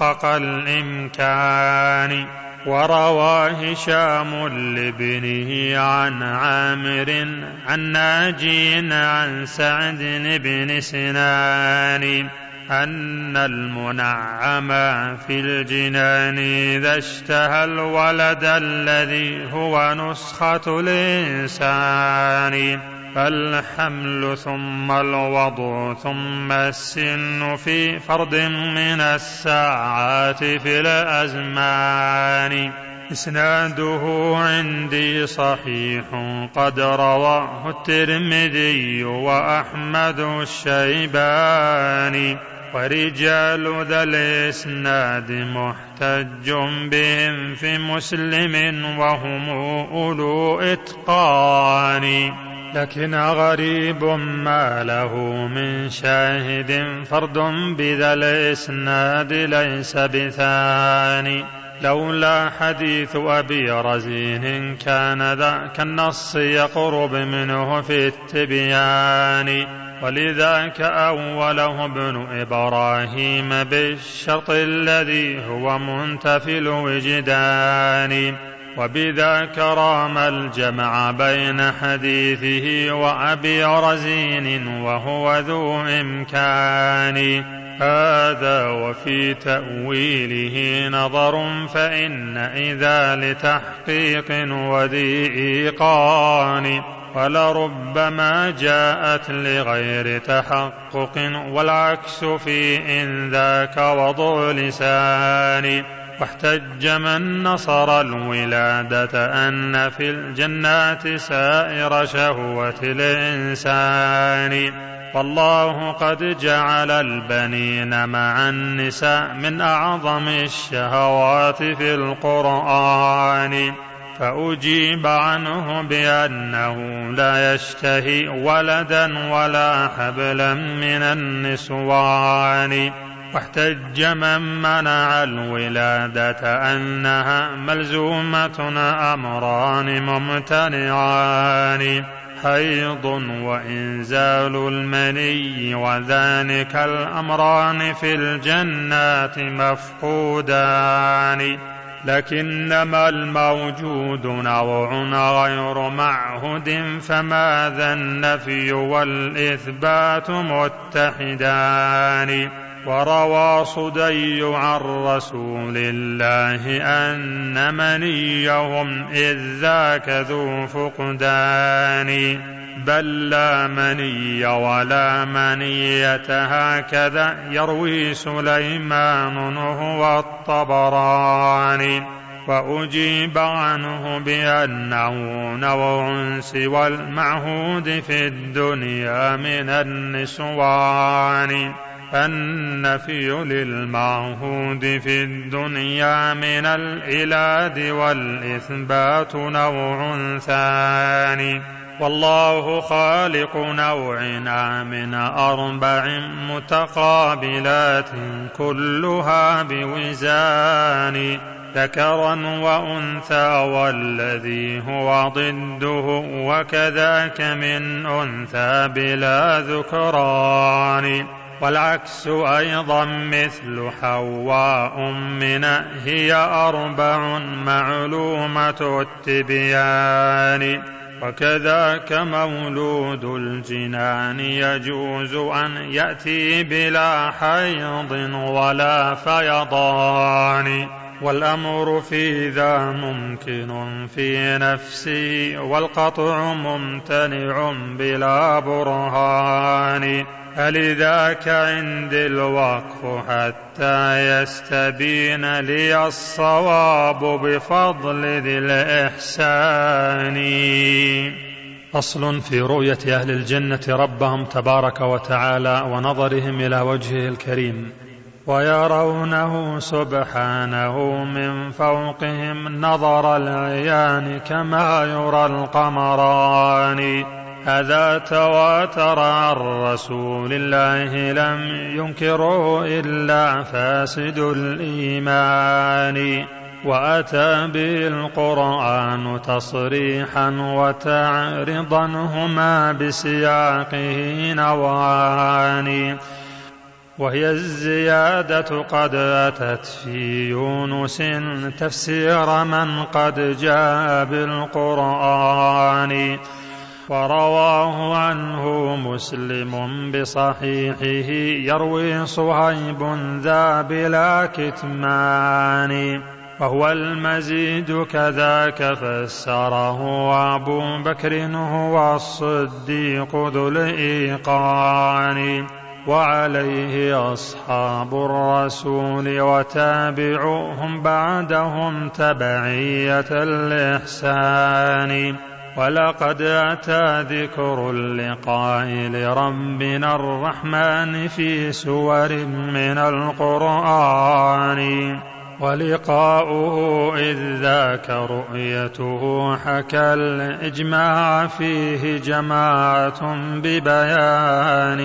محقق الإمكان. وروى هشام لابنه عن عامر عن ناجي عن سعد بن سنان أن المنعم في الجنان إذا اشتهى الولد الذي هو نسخة الإنسان. فالحمل ثم الوضع ثم السن في فرد من الساعات في الأزمان. إسناده عندي صحيح قد رواه الترمذي وأحمد الشيباني. ورجال ذا الإسناد محتج بهم في مسلم وهم أولو إتقان. لكن غريب ما له من شاهد فرد بذا الإسناد ليس بثاني. لولا حديث أبي رزين كان ذاك النص يقرب منه في التبيان. ولذاك أوله ابن إبراهيم بالشرط الذي هو منتفي الوجدان وبذاك رام الجمع بين حديثه وأبي رزين وهو ذو إمكان. هذا وفي تأويله نظر فإن إذا لتحقيق وذي إيقان ولربما جاءت لغير تحقق والعكس في إن ذاك وضع لسان. واحتج من نصر الولادة أن في الجنات سائر شهوة الإنسان. والله قد جعل البنين مع النساء من أعظم الشهوات في القرآن. فأجيب عنه بأنه لا يشتهي ولدا ولا حبلا من النسوان. واحتج من منع الولادة أنها ملزومة أمران ممتنعان حيض وإنزال المني وذلك الأمران في الجنات مفقودان. لكنما الموجود نوع غير معهد فماذا النفي والإثبات متحدان. وروى صدي عن رسول الله أن منيهم إذ ذاك ذو فقدان. بل لا مني ولا منية هكذا يروي سليمان هو الطبراني. وأجيب عنه بأنه نوع سوى المعهود في الدنيا من النسوان. النفي للمعهود في الدنيا من الإلاد والإثبات نوع ثاني. والله خالق نوع من أربع متقابلات كلها بوزان. ذكرا وأنثى والذي هو ضده وكذاك من أنثى بلا ذكران. والعكس أيضا مثل حواء من هي أربع معلومة التبيان. وكذاك مولود الجنان يجوز أن يأتي بلا حيض ولا فيضان. والأمر في ذا ممكن في نفسي والقطع ممتنع بلا برهان. فلذاك عندي الوقف حتى يستبين لي الصواب بفضل ذي الإحسان. فصل في رؤية أهل الجنة ربهم تبارك وتعالى ونظرهم إلى وجهه الكريم. ويرونه سبحانه من فوقهم نظر العيان كما يرى القمران. هذا تواتر عن رسول الله لم ينكره إلا فاسد الإيمان. وأتى به القرآن تصريحا وتعرضا هما بسياقه نوعان. وهي الزيادة قد أتت في يونس تفسير من قد جاء بالقرآن. ورواه عنه مسلم بصحيحه يروي صهيب ذا بلا كتمان. وهو المزيد كذاك فسره أبو بكر هو الصديق ذو الإيقان. وعليه أصحاب الرسول وتابعوهم بعدهم تبعية الإحسان. ولقد أتى ذكر اللقاء لربنا الرحمن في سور من القرآن. ولقاؤه إذ ذاك رؤيته حكى الإجماع فيه جماعة ببيان.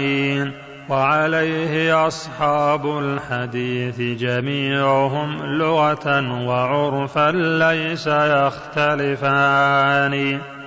وعليه أصحاب الحديث جميعهم لغة وعرفا ليس يختلفان.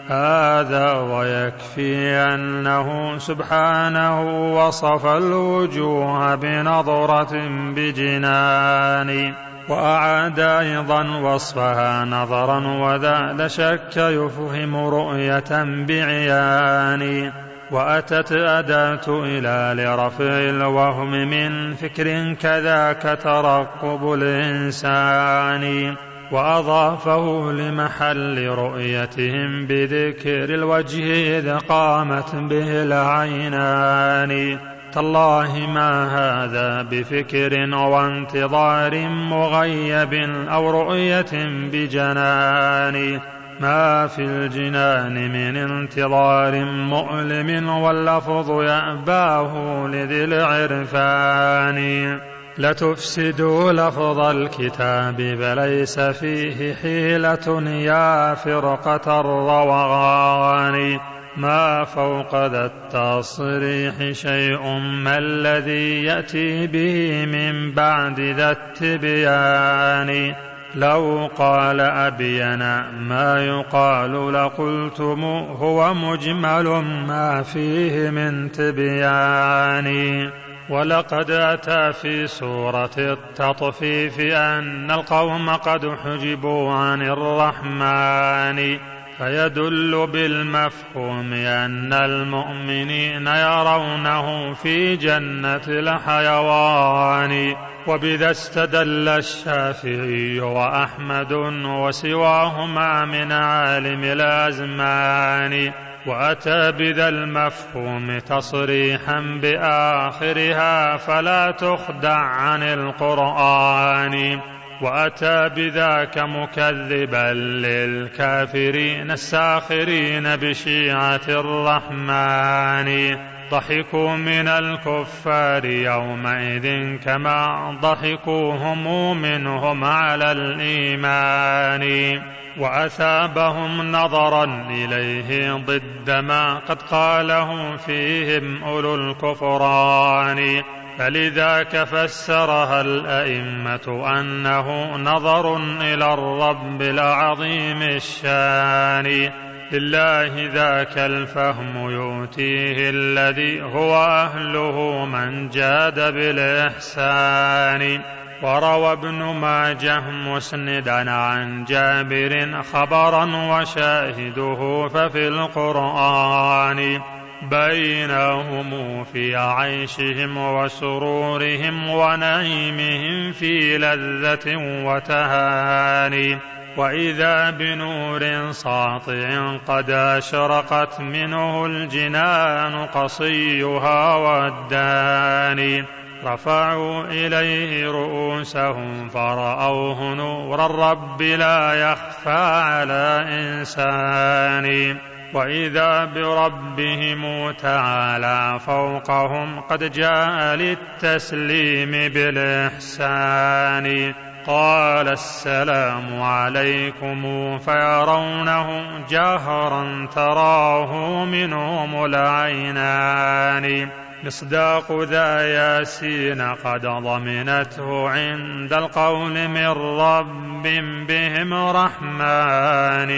هذا ويكفي أنه سبحانه وصف الوجوه بنظرة بجنان. وأعاد أيضا وصفها نظرا وذا لا شك يفهم رؤية بعيان. وأتت أداة إلى لرفع الوهم من فكر كذاك ترقب الإنسان وأضافه لمحل رؤيتهم بذكر الوجه إذ قامت به العينان. تالله ما هذا بفكر وانتظار مغيب أو رؤية بجنان. ما في الجنان من انتظار مؤلم واللفظ يأباه لذي العرفان. لتفسدوا لفظ الكتاب فليس فيه حيلة يا فرقة الروغان. ما فوق ذا التصريح شيء ما الذي يأتي به من بعد ذا التبيان. لو قال أبينا ما يقال لقلتم هو مجمل ما فيه من تبيان. ولقد أتى في سورة التطفيف أن القوم قد حجبوا عن الرحمن. فيدل بالمفهوم أن المؤمنين يرونه في جنة الحيوان وبذا استدل الشافعي وأحمد وسواهما من عالم الأزمان وأتى بذا المفهوم تصريحا بآخرها فلا تخدع عن القرآن. وأتى بذاك مكذبا للكافرين الساخرين بشيعة الرحمن. ضحكوا من الكفار يومئذ كما ضحكوا هم منهم على الإيمان. وأثابهم نظرا إليه ضد ما قد قاله فيهم أولو الكفران. فلذاك فسرها الأئمة أنه نظر إلى الرب العظيم الشان. لله ذاك الفهم يؤتيه الذي هو أهله من جاد بالإحسان. وروى ابن ماجه مسندا عن جابر خبرا وشاهده ففي القرآن. بينهم في عيشهم وسرورهم ونعيمهم في لذة وتهاني وإذا بنور ساطع قد أشرقت منه الجنان قصيها والداني رفعوا إليه رؤوسهم فرأوه نور الرب لا يخفى على إنسان وإذا بربهم تعالى فوقهم قد جاء للتسليم بالإحسان. قال السلام عليكم فيرونه جهرا تراه منهم العينان. مصداق ذا ياسين قد ضمنته عند القول من رب بهم رحمن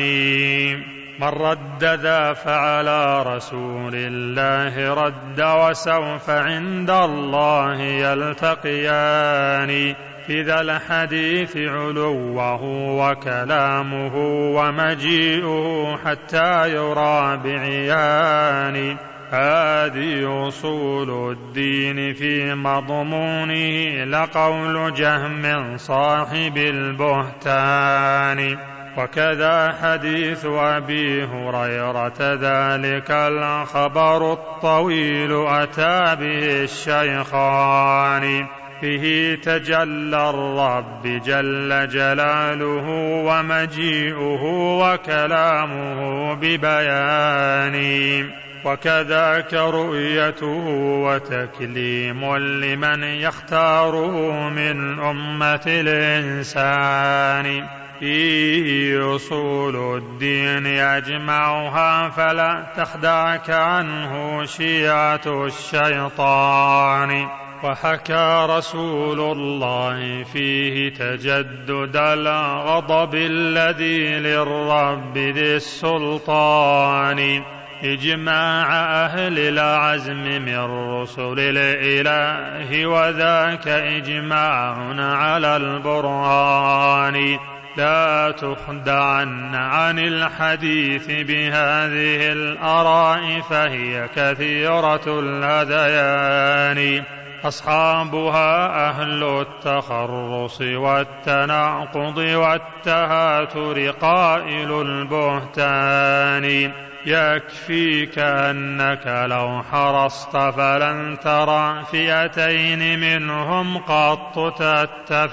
من رد ذا فعلى رسول الله رد وسوف عند الله يلتقيان. في ذا الحديث علوه وكلامه ومجيئه حتى يرى بعيان. هذه أصول الدين في مضمونه لقول جهم صاحب البهتان. وكذا حديث أبي هريرة ذلك الخبر الطويل أتى به الشيخان. به تجلى الرب جل جلاله ومجيئه وكلامه ببيان. وكذاك رؤيته وتكليم لمن يختاره من أمة الإنسان. فيه أصول الدين يجمعها فلا تخدعك عنه شيعة الشيطان. وحكى رسول الله فيه تجدد الغضب الذي للرب ذي السلطان. إجماع أهل العزم من رسل الإله وذاك إجماع على البرهان. لا تخدعن عن الحديث بهذه الآراء فهي كثيرة الهذيان أصحابها أهل التخرص والتناقض والتهاتر قائل البهتان. يكفيك أنك لو حرصت فلن ترى فئتين منهم قط تتفقان.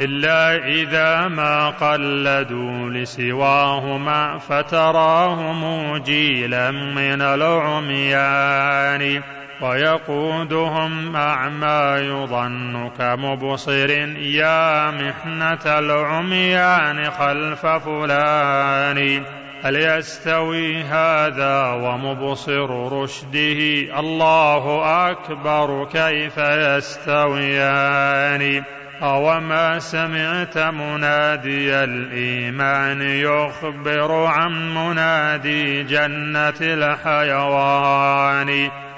إلا إذا ما قلدوا لسواهما فتراهم جيلا من العميان. ويقودهم أعمى يظن كمبصر يا محنة العميان خلف فلان. هل يستوي هذا ومبصر رشده الله أكبر كيف يستويان. أوما سمعت منادي الإيمان يخبر عن منادي جنة الحيوان.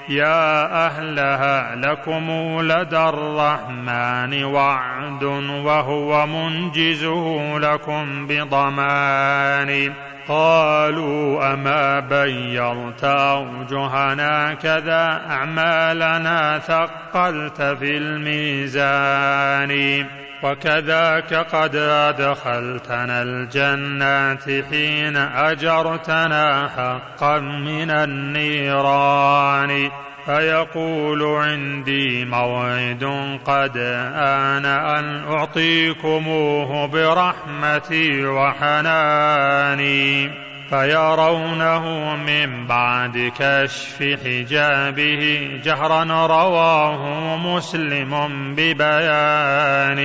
يا أهلها لكم لدى الرحمن وعد وهو منجزه لكم بضمان. قالوا أما بيرت أوجهنا كذا أعمالنا ثقلت في الميزان وكذاك قد أدخلتنا الجنات حين أجرتنا حقا من النيران فيقول عندي موعد قد آن أن أعطيكموه برحمتي وحناني فيرونه من بعد كشف حجابه جهرا رواه مسلم ببيان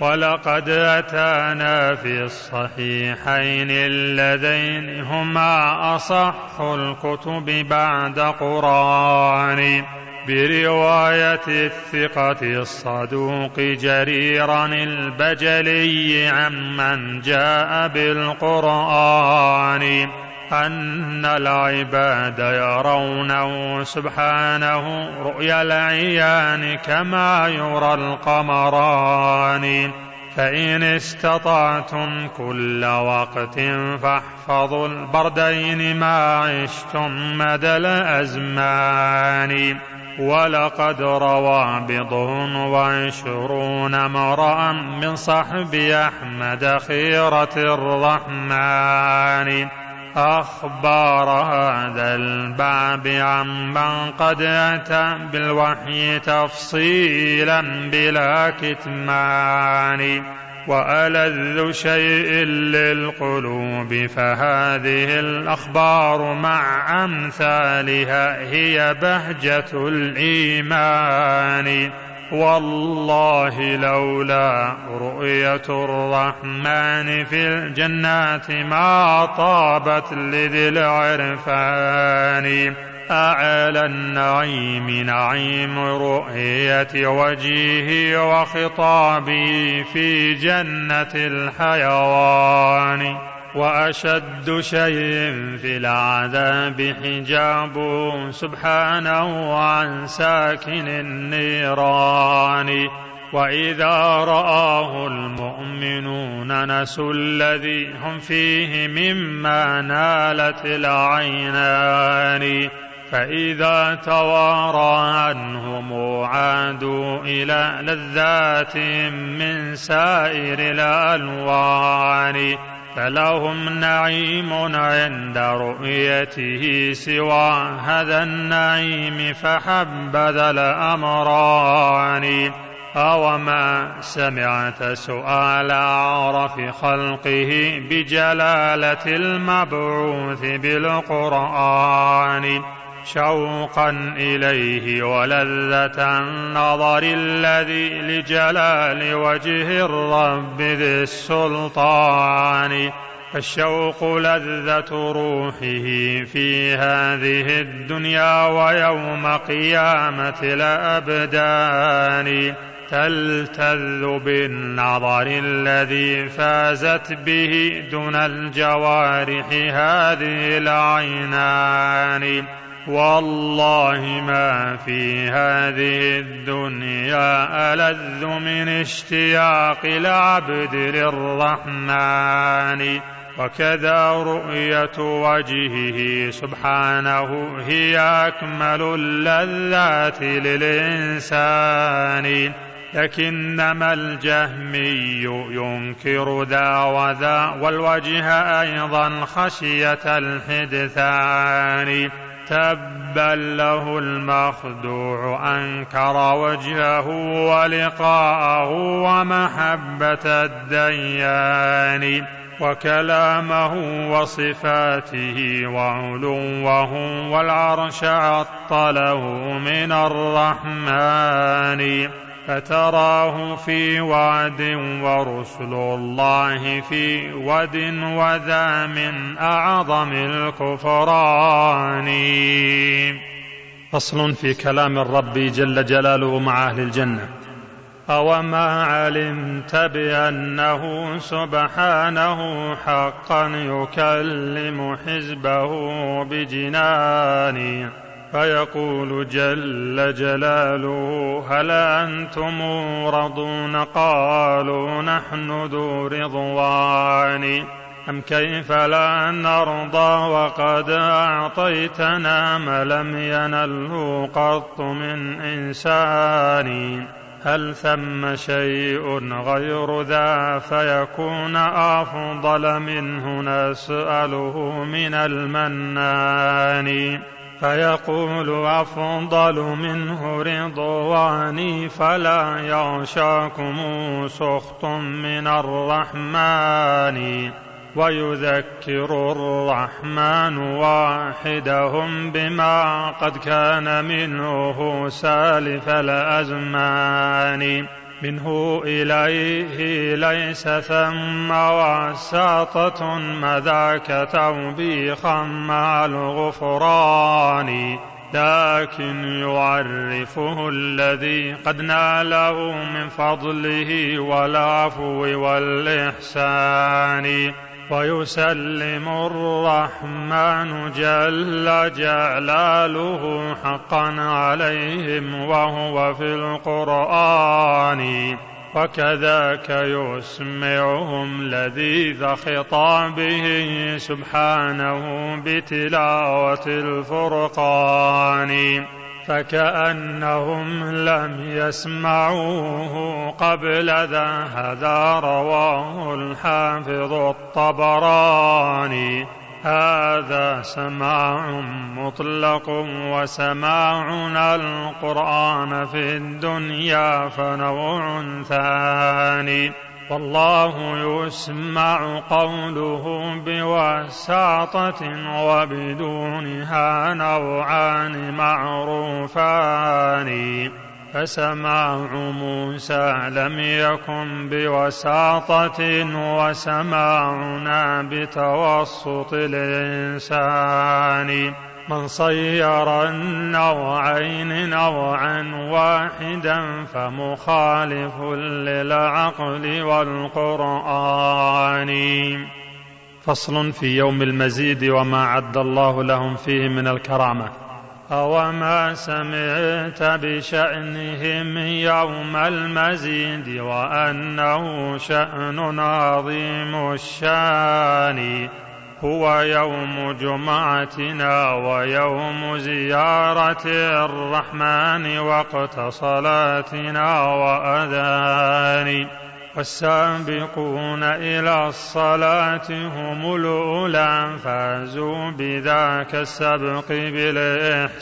ولقد أتانا في الصحيحين اللذين هما أصح الكتب بعد قرآن. برواية الثقة الصدوق جريرا البجلي عمن جاء بالقرآن. أن العباد يرونه سبحانه رؤيا العيان كما يرى القمران. فإن استطعتم كل وقت فاحفظوا البردين ما عشتم مدى الأزمان. ولقد روى بضع وعشرون امرأ من صحب أحمد خيرة الرحمن. أخبار هذا الباب عمن قد أتى بالوحي تفصيلا بلا كتمان وألذ شيء للقلوب فهذه الأخبار مع أمثالها هي بهجة الإيمان والله لولا رؤية الرحمن في الجنات ما طابت لذي العرفان. أعلى النعيم نعيم رؤية وجهه وخطابه في جنة الحيوان. وأشد شيء في العذاب حجابه سبحانه عن ساكن النيران. وإذا رآه المؤمنون نسوا الذي هم فيه مما نالت العينان. فإذا توارى عنهم عادوا إلى لذاتهم من سائر الألوان. فلهم نعيم عند رؤيته سوى هذا النعيم فحبذا الأمران. أوما سمعت سؤال أعرف خلقه بجلالة المبعوث بالقرآن. شوقا إليه ولذة النظر الذي لجلال وجه الرب ذي السلطان. الشوق لذة روحه في هذه الدنيا ويوم قيامة الأبدان. تلتذ بالنظر الذي فازت به دون الجوارح هذه العينان. والله ما في هذه الدنيا ألذ من اشتياق العبد للرحمن. وكذا رؤية وجهه سبحانه هي أكمل اللذات للإنسان. لكنما الجهمي ينكر ذا وذا والوجه أيضا خشية الحدثان. تبا له المخدوع أنكر وجهه ولقاءه ومحبة الديان وكلامه وصفاته وعلوه والعرش عطله من الرحمن. فتراه في وعد ورسل الله في ود وذا من أعظم الكفران. فصل في كلام الرب جل جلاله مع أهل الجنة. أوما علمت بأنه سبحانه حقا يكلم حزبه بجنان فيقول جل جلاله هل أنتم رضون قالوا نحن ذو رضوان. أم كيف لا نرضى وقد أعطيتنا ما لم ينله قط من إنسان؟ هل ثم شيء غير ذا فيكون أفضل منه؟ نسأله من المنان. فيقول أفضل منه رضواني فلا يغشاكم سخط من الرحمن. ويذكر الرحمن واحدهم بما قد كان منه سالف الأزمان. منه إليه ليس ثم وساطة مذاك توبيخا مع الغفران لكن يعرفه الذي قد ناله من فضله والعفو والإحسان. ويسلم الرحمن جل جلاله حقا عليهم وهو في القرآن. وكذاك يسمعهم لذيذ خطابه سبحانه بتلاوة الفرقان. فكأنهم لم يسمعوه قبل ذا هذا رواه الحافظ الطبراني. هذا سماع مطلق وسماعنا القرآن في الدنيا فنوع ثاني. والله يسمع قوله بوساطة وبدونها نوعان معروفان. فسماع موسى لم يكن بوساطة وسماعنا بتوسط الإنسان. من صير النوعين نوعا واحدا فمخالف للعقل والقرآن. فصل في يوم المزيد وما عد الله لهم فيه من الكرامة. أوما سمعت بشأنهم يوم المزيد وأنه شأن عظيم الشأن. هو يوم جمعتنا ويوم زيارة الرحمن وقت صلاتنا وأذان. والسابقون إلى الصلاة هم الأولى فازوا بذاك السبق بالإحسان.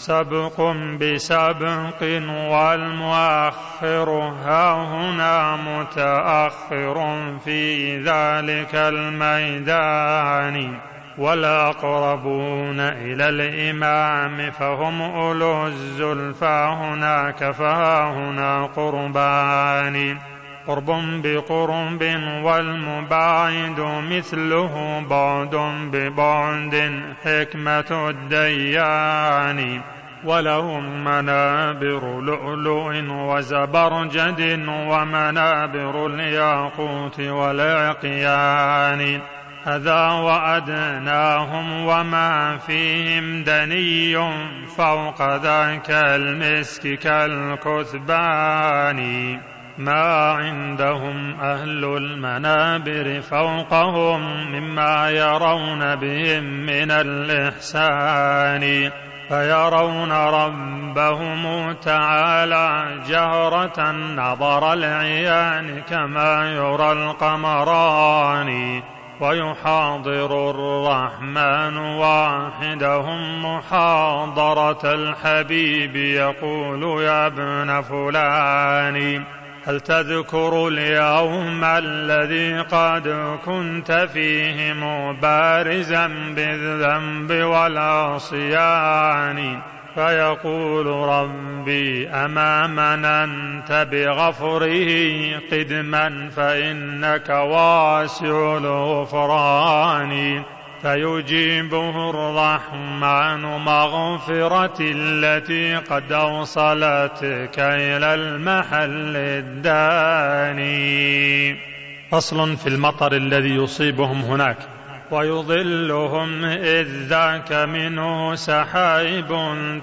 سبق بسبق والمؤخر. ها هنا متأخر في ذلك الميدان. والأقربون إلى الإمام فهم أولو الزلفى هناك فهنا قربان. قرب بقرب والمباعد مثله بعد ببعد حكمة الديان. ولهم منابر لؤلؤ وزبرجد ومنابر الياقوت والعقيان. هذا وأدناهم وما فيهم دني فوق ذاك المسك كالكثبان. ما عندهم أهل المنابر فوقهم مما يرون بهم من الإحسان فيرون ربهم تعالى جهرة نظر العيان كما يرى القمران ويحاضر الرحمن واحدهم محاضرة الحبيب يقول يا ابن فلان. هل تذكر اليوم الذي قد كنت فيه مبارزا بالذنب والعصيان؟ فيقول ربي أما مننت بغفره قدما فإنك واسع الغفران. فيجيبه الرحمن مغفرة التي قد أوصلتك إلى المحل الداني. فصل في المطر الذي يصيبهم هناك. ويظلهم إذ ذاك منه سحائب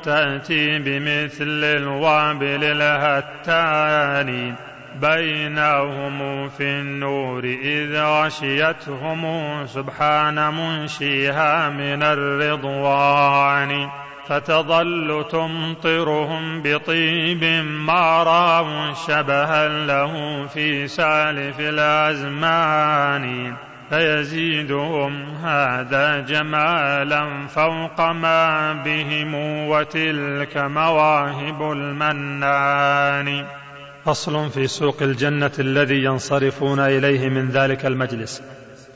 تأتي بمثل الوابل الهتان بينهم في النور إذ غشيتهم سبحان منشيها من الرضوان فتظل تمطرهم بطيب ما رأوا شبها له في سالف الأزمان فيزيدهم هذا جمالا فوق ما بهم وتلك مواهب المنان فصل في سوق الجنة الذي ينصرفون إليه من ذلك المجلس.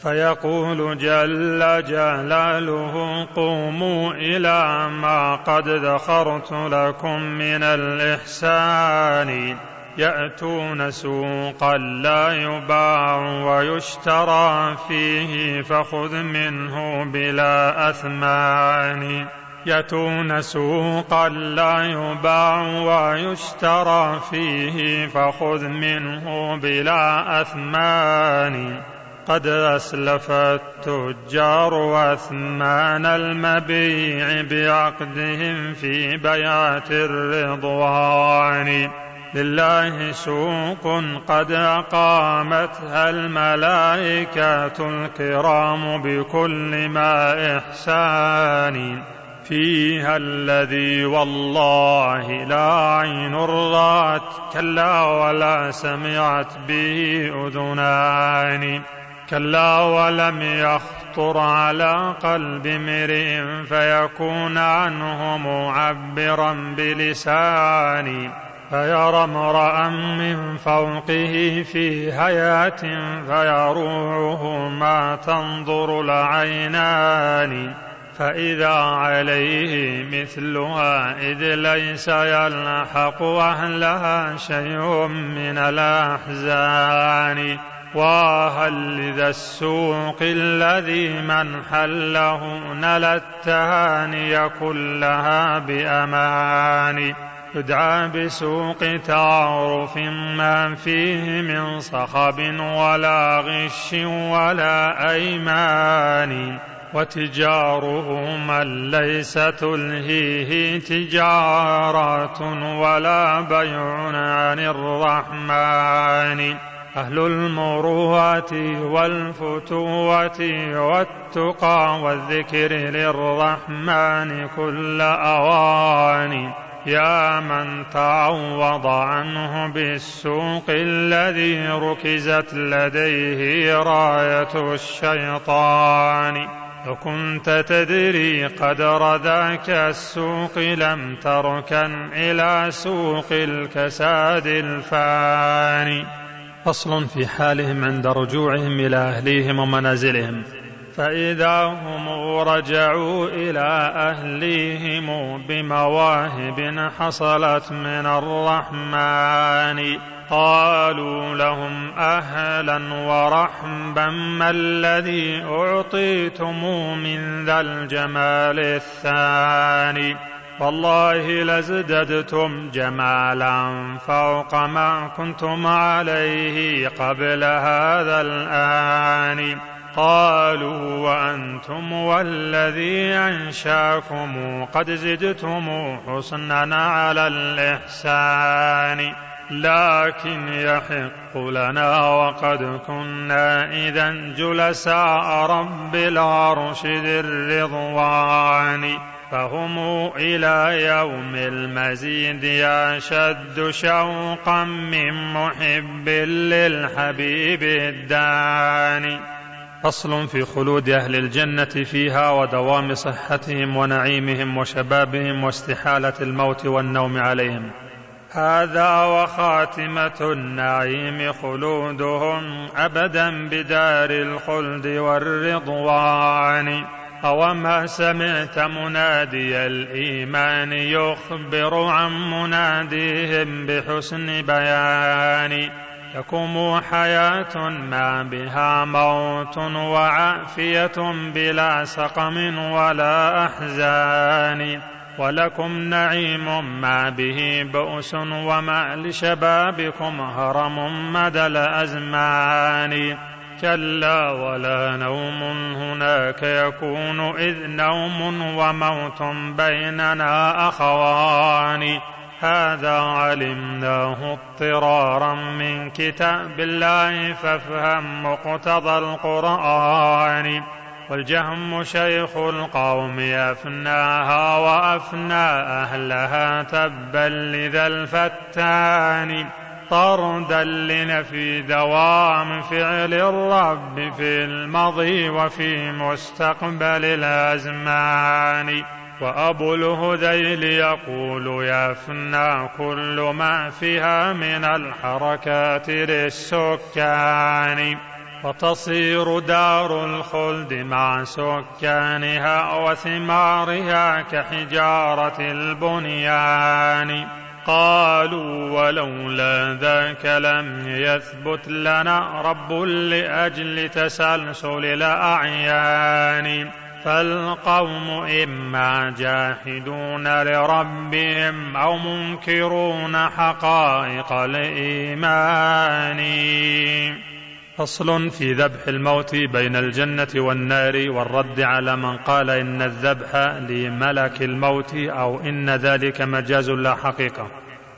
فيقول جل جلاله قوموا إلى ما قد ذخرت لكم من الإحسان. يأتون سوقا لا يباع ويشترى فيه فخذ منه بلا أثمان. يأتون سوقا لا يباع ويشترى فيه فخذ منه بلا أثمان. قد أسلف التجار أثمان المبيع بعقدهم في بيات الرضوان. لله سوق قد أقامتها الملائكة الكرام بكل ما إحسان. فيها الذي والله لا عين رأت كلا ولا سمعت به أذنان. كلا ولم يخطر على قلب امرئ فيكون عنه معبرا بلسان. فيرى امرأ من فوقه في هيات فيروعه ما تنظر العينان. فإذا عليه مثلها إذ ليس يلحق أهلها شيء من الأحزان. وهل لذا السوق الذي من حله نلى التهاني كلها بأمان. يدعى بسوق تعارف ما فيه من صخب ولا غش ولا أيمان. وتجاره من ليس تلهيه تجارات ولا بيع عن الرحمن. أهل المروءة والفتوة والتقى والذكر للرحمن كل أوان. يا من تعوض عنه بالسوق الذي ركزت لديه راية الشيطان. لو كنت تدري قدر ذاك السوق لم تركن إلى سوق الكساد الفاني. فصل في حالهم عند رجوعهم إلى أهليهم ومنازلهم. فإذا هم رجعوا إلى أهليهم بمواهب حصلت من الرحمن. قالوا لهم أهلا ورحبا ما الذي أعطيتم من ذا الجمال الثاني؟ والله لازددتم جمالا فوق ما كنتم عليه قبل هذا الآن. قالوا وأنتم والذي أنشاكم قد زدتم حسنا على الإحسان. لكن يحق لنا وقد كنا إذا جلساء رب العرش ذي الرضوان. فهم إلى يوم المزيد أشد شوقا من محب للحبيب الداني فصل في خلود أهل الجنة فيها ودوام صحتهم ونعيمهم وشبابهم واستحالة الموت والنوم عليهم. هذا وخاتمة النعيم خلودهم أبدا بدار الخلد والرضوان. أوما سمعت منادي الإيمان يخبر عن مناديهم بحسن بيان. لكم حياة ما بها موت وعافية بلا سقم ولا أحزان. ولكم نعيم ما به بؤس وما لشبابكم هرم مدى الأزمان. كلا ولا نوم هناك يكون إذ نوم وموت بيننا أخوان. هذا علمناه اضطرارا من كتاب الله فافهم مقتضى القرآن. والجهم شيخ القوم أفناها وأفنى أهلها تبا لذا الفتان طردا لنفي دوام فعل الرب في المضي وفي مستقبل الأزمان. وأبو الهذيل يقول يفنى كل ما فيها من الحركات للسكان. وتصير دار الخلد مع سكانها وثمارها كحجارة البنيان. قالوا ولولا ذاك لم يثبت لنا رب لأجل تسلسل الأعيان. فالقوم إما جاحدون لربهم أو منكرون حقائق الإيمان. فصل في ذبح الموت بين الجنة والنار والرد على من قال إن الذبح لملك الموت أو إن ذلك مجاز لا حقيقة.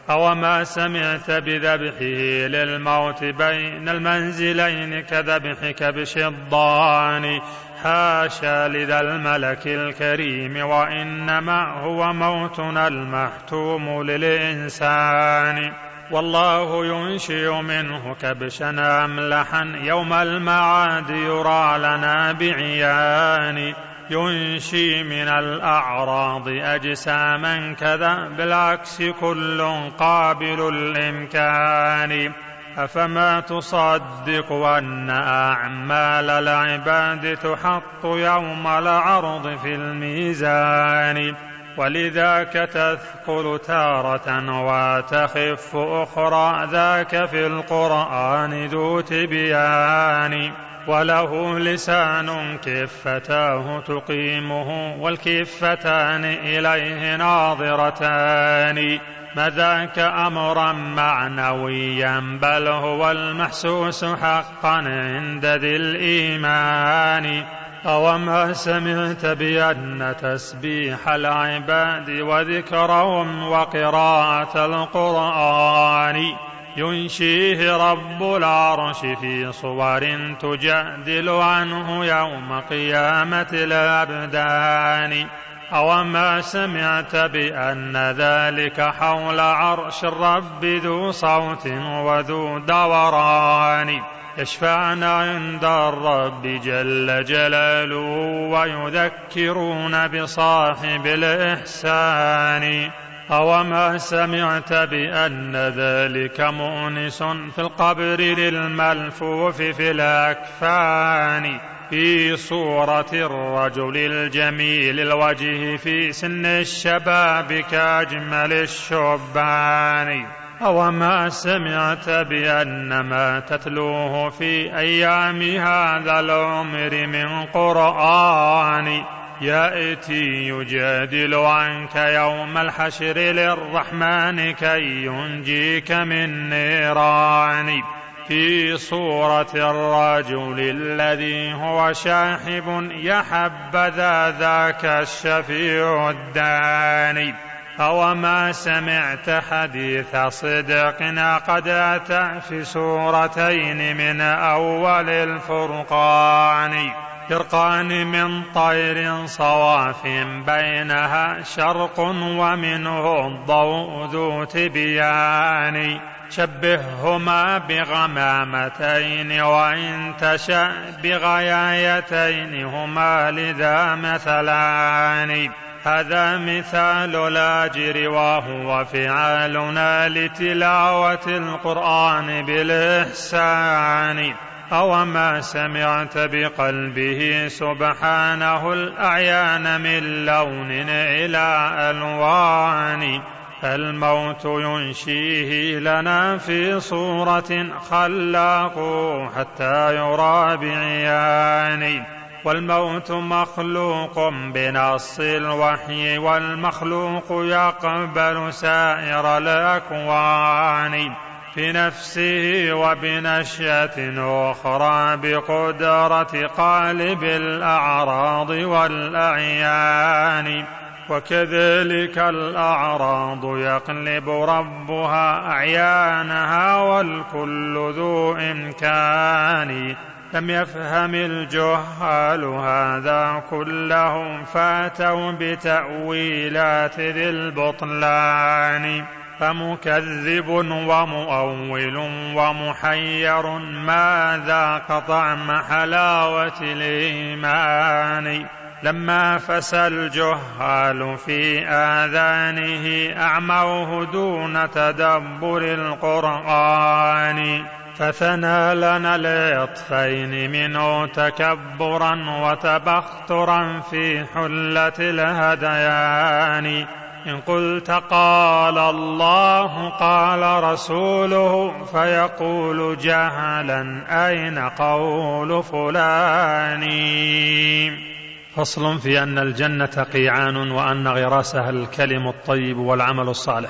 أوما سمعت بذبحه للموت بين المنزلين كذبح كبش الضان حاشا لذا الملك الكريم وإنما هو موتنا المحتوم للإنسان. والله ينشئ منه كبشا أملحا يوم المعاد يرى لنا بعيان ينشي من الأعراض أجساما كذا بالعكس كل قابل الإمكان أفما تصدق أن أعمال العباد تحط يوم العرض في الميزان ولذاك تثقل تارة وتخف أخرى ذاك في القرآن ذو تبيان وله لسان كفتاه تقيمه والكفتان إليه ناظرتان. ما ذاك أمرا معنويا بل هو المحسوس حقا عند ذي الإيمان. أوما سمعت بأن تسبيح العباد وذكرهم وقراءة القرآن ينشيه رب العرش في صور تجادل عنه يوم قيامة الأبدان أوما سمعت بأن ذلك حول عرش الرب ذو صوت وذو دوران يشفعن عند الرب جل جلاله ويذكرون بصاحب الإحسان. أوما سمعت بأن ذلك مؤنس في القبر للملفوف في الأكفان. في صورة الرجل الجميل الوجه في سن الشباب كأجمل الشبان. أوما سمعت بأن ما تتلوه في أيام هذا العمر من قرآن. يأتي يجادل عنك يوم الحشر للرحمن كي ينجيك من نيران. في صورة الرجل الذي هو شاحب يحبذا ذاك الشفيع الداني. أوما سمعت حديث صدق قد أتى في سورتين من أول الفرقان فرقان من طير صواف بينها شرق ومنه الضوء ذو تبيان. شبههما بغمامتين وإن تشأ بغيايتين هما لذا مثلان. هذا مثال الأجر وهو فعالنا لتلاوة القرآن بالإحسان. أوما سمعت بقلبه سبحانه الأعيان من لون إلى ألوان. فالموت ينشيه لنا في صورة خلاق حتى يرى بعيان والموت مخلوق بنص الوحي والمخلوق يقبل سائر الأكوان بنفسه وبنشأة أخرى بقدرة قالب الأعراض والأعيان. وكذلك الأعراض يقلب ربها أعيانها والكل ذو إمكان. لم يفهم الجهال هذا كله فاتوا بتأويلات ذي البطلان. فمكذب ومؤول ومحير ما ذاق طعم حلاوة الإيمان؟ لما فسى الجهال في آذانه أعموه دون تدبر القرآن. فثنى لنا العطفين منه تكبرا وتبخترا في حلة الهديان. إن قلت قال الله قال رسوله فيقول جهلا أين قول فلان. فصل في أن الجنة قيعان وأن غراسها الكلم الطيب والعمل الصالح.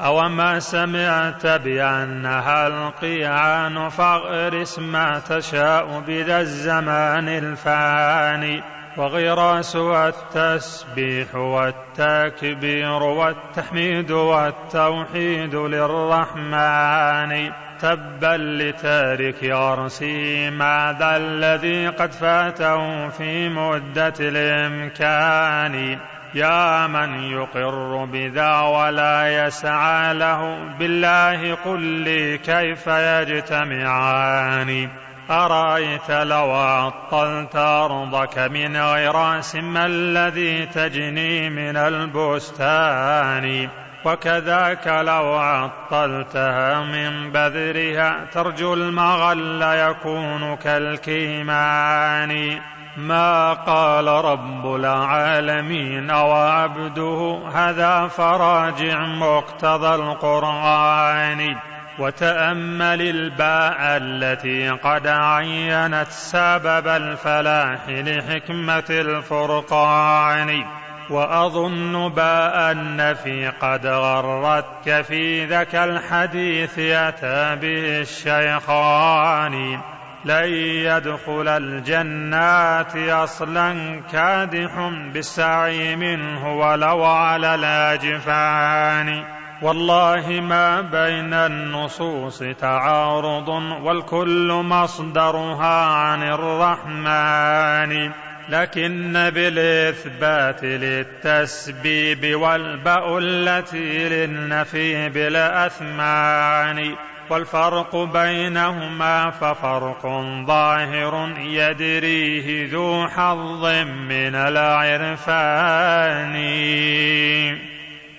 أوما سمعت بأنها القيعان فاغرس ما تشاء بذا الزمان الفاني وغراس والتسبيح والتكبير والتحميد والتوحيد للرحمن. تبا لتارك أرسي ماذا الذي قد فاته في مدة الإمكان. يا من يقر بذا ولا يسعى له بالله قل لي كيف يجتمعان؟ أرأيت لو عطلت أرضك من غراس ما الذي تجني من البستان؟ وكذاك لو عطلتها من بذرها ترجو المغل يكون كالكيمان. ما قال رب العالمين وعبده هذا فراجع مقتضى القرآن وتأمل الباء التي قد عينت سبب الفلاح لحكمة الفرقان وأظن باء النفي قد غرتك في ذاك الحديث أتى به الشيخان لن يدخل الجنات أصلا كادح بالسعي منه ولو على الأجفان. والله ما بين النصوص تعارض والكل مصدرها عن الرحمن. لكن بالإثبات للتسبيب والباء التي للنفي بالأثمان والفرق بينهما ففرق ظاهر يدريه ذو حظ من العرفان.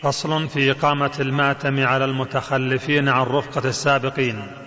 فصل في إقامة الماتم على المتخلفين عن رفقة السابقين.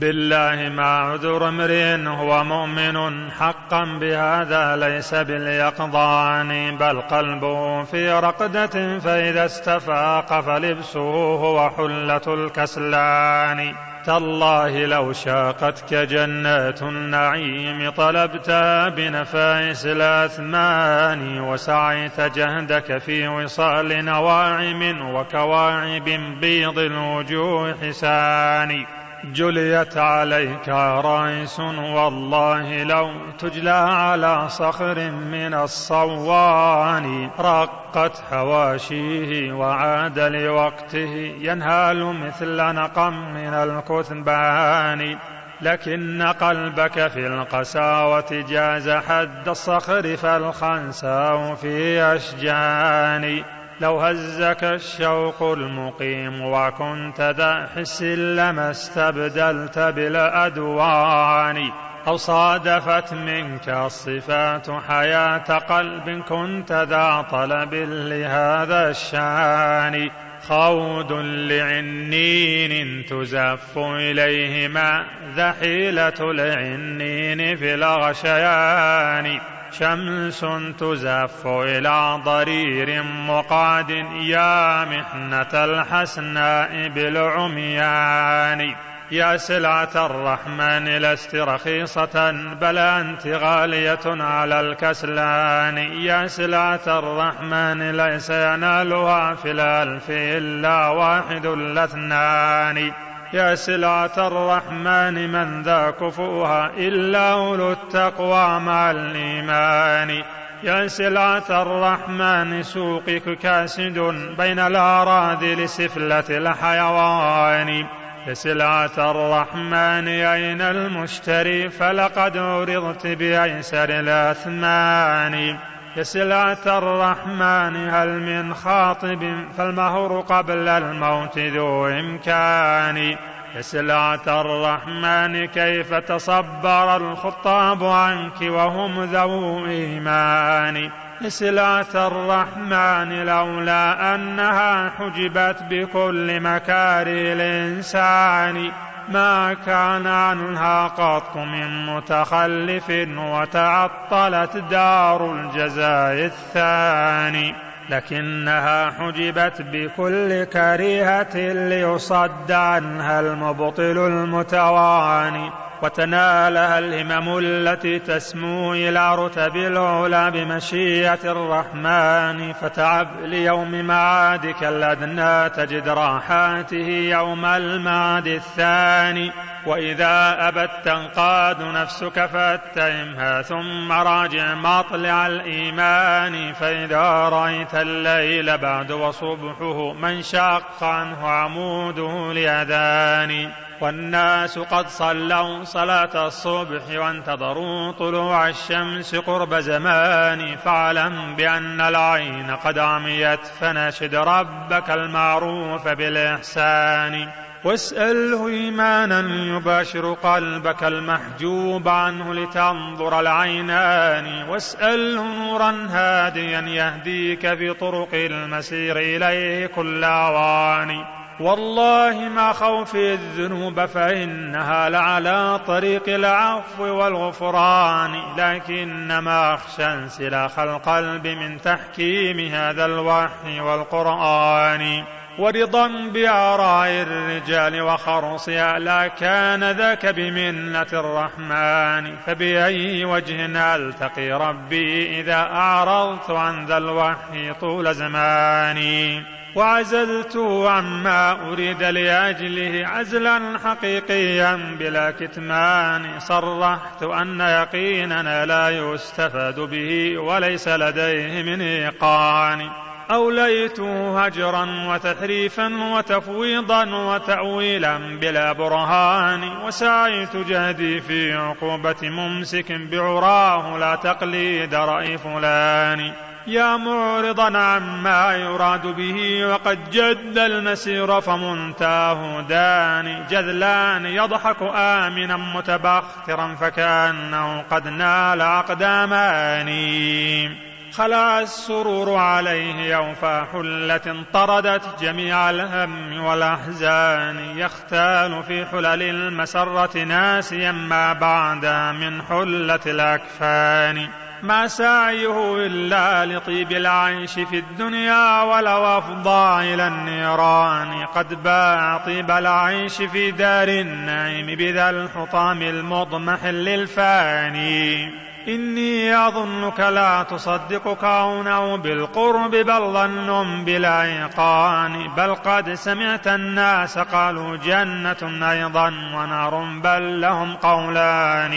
بالله مع عذر امرئ هو مؤمن حقا بهذا ليس باليقظان بل قلبه في رقدة فإذا استفاق فلبسه هو حلة الكسلان. تالله لو شاقتك جنات النعيم طلبت بنفائس الأثمان وسعيت جهدك في وصال نواعم وكواعب بيض الوجوه حسان. جليت عليك رئيس والله لو تجلى على صخر من الصوان رقت حواشيه وعاد لوقته ينهال مثل نقم من الكثبان لكن قلبك في القساوة جاز حد الصخر فالخنساء في أشجان لو هزك الشوق المقيم وكنت ذا حس لما استبدلت بالأدوان أو صادفت منك الصفات حياة قلب كنت ذا طلب لهذا الشان خوض لعنين تزف إليهما ذحيلة العنين في الغشيان شمس تزف إلى ضرير مقاد يا محنة الحسناء بالعميان. يا سلعة الرحمن لست رخيصة بل أنت غالية على الكسلان. يا سلعة الرحمن ليس ينالها في الألف إلا واحد الاثنان. يا سلعة الرحمن من ذا كفوها إلا أولو التقوى مع الإيمان. يا سلعة الرحمن سوقك كاسد بين الأراذل سفلة الحيوان. يا سلعة الرحمن أين المشتري؟ فلقد عرضت بأيسر الأثمان. سلعة الرحمن هل من خاطب فالمهر قبل الموت ذو إمكان؟ سلعة الرحمن كيف تصبر الخطاب عنك وهم ذو إيمان؟ سلعة الرحمن لولا أنها حجبت بكل مكاره الإنسان. ما كان عنها قط من متخلف وتعطلت دار الجزاء الثاني لكنها حجبت بكل كريهة ليصد عنها المبطل المتواني. وتنالها الهمم التي تسمو إلى رتب العلا بمشيئة الرحمن. فتعب ليوم معادك الأدنى تجد راحاته يوم المعاد الثاني. وإذا أبت تنقاد نفسك فاتهمها ثم راجع مطلع الإيمان فإذا رأيت الليل بعد وصبحه من شق عنه عموده لأذان. والناس قد صلوا صلاة الصبح وانتظروا طلوع الشمس قرب زمان فاعلم بأن العين قد عميت فنشد ربك المعروف بالإحسان. واسأله إيمانا يباشر قلبك المحجوب عنه لتنظر العينان. واسأله نورا هاديا يهديك في طرق المسير إليه كل أوان. والله ما خوفي الذنوب فإنها لعلى طريق العفو والغفران. لكنما أخشى انسلاخ القلب من تحكيم هذا الوحي والقرآن. ورضا بآراء الرجال وخرصها لا كان ذاك بمنة الرحمن. فبأي وجه ألتقي ربي إذا أعرضت عن ذا الوحي طول زماني؟ وعزلت عما أريد لأجله عزلا حقيقيا بلا كتمان. صرحت أن يقيننا لا يستفاد به وليس لديه من إيقان. أوليت هجرا وتحريفا وتفويضا وتأويلا بلا برهان وسعيت جهدي في عقوبة ممسك بعراه لا تقليد رأي فلان. يا معرضا عما يراد به وقد جد المسير فمنتاه دان. جذلان يضحك آمنا متبخترا فكأنه قد نال أقدام آني خلع السرور عليه يوفى حلة طردت جميع الهم والأحزان يختال في حلل المسرة ناسيا ما بعد من حلة الأكفان. ما سعيه إلا لطيب العيش في الدنيا ولو أفضى إلى النيران. قد باع طيب العيش في دار النعيم بذا الحطام المضمح للفاني. إني أظنك لا تصدق كونه بالقرب بل ظن بلا إيقان بل قد سمعت الناس قالوا جنة أيضا ونار بل لهم قولان.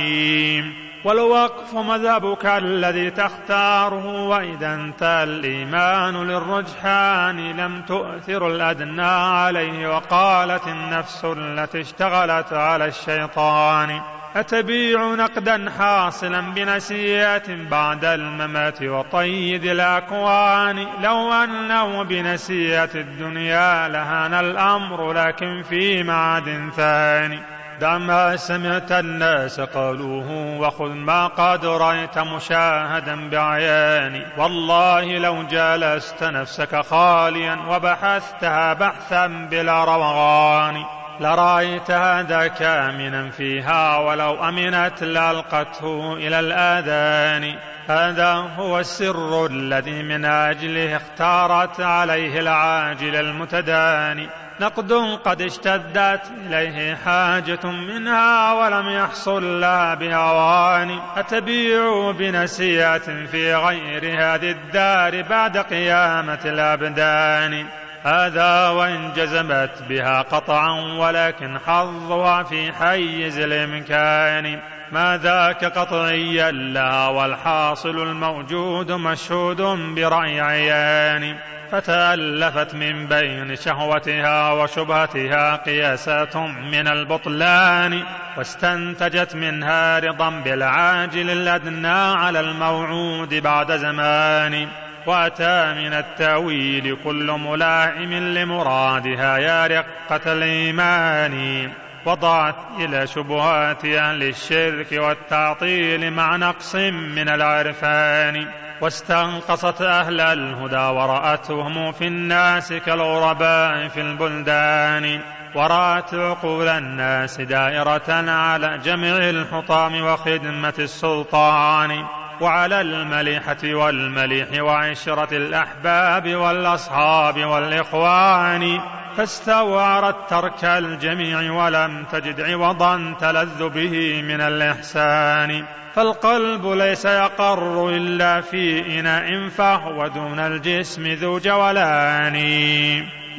والوقف مذهبك الذي تختاره وإذا انتهى الإيمان للرجحان لم تؤثر الأدنى عليه وقالت النفس التي اشتغلت على الشيطان. أتبيع نقدا حاصلا بنسيات بعد الممات وطيد الأكوان. لو أنه بنسية الدنيا لهان الأمر لكن في معد ثاني. دع ما سمعت الناس قالوه وخذ ما قد رأيت مشاهدا بعياني. والله لو جالست نفسك خاليا وبحثتها بحثا بلا روغان لرأيت هذا كامنا فيها ولو أمنت لألقته إلى الآذان. هذا هو السر الذي من أجله اختارت عليه العاجل المتداني. نقد قد اشتدت إليه حاجة منها ولم يحصل لها بهوان أتبيع بنسية في غير هذه الدار بعد قيامة الأبدان. هذا وإن جزمت بها قطعا ولكن حظها في حيز الإمكان. ما ذاك قطعيا لها والحاصل الموجود مشهود برأي عيان. فتألفت من بين شهوتها وشبهتها قياسات من البطلان. واستنتجت منها رضا بالعاجل الأدنى على الموعود بعد زمان. وأتى من التأويل كل ملائم لمرادها يا رقة الإيمان. وضعت إلى شبهات أهل الشرك والتعطيل مع نقص من العرفان. واستنقصت أهل الهدى ورأتهم في الناس كالغرباء في البلدان. ورأت عقول الناس دائرة على جمع الحطام وخدمة السلطان. وعلى المليحة والمليح وعشرة الأحباب والأصحاب والإخوان فاستوعرت ترك الجميع ولم تجد عوضا تلذ به من الإحسان. فالقلب ليس يقر إلا في إناء فهو دون الجسم ذو جولان.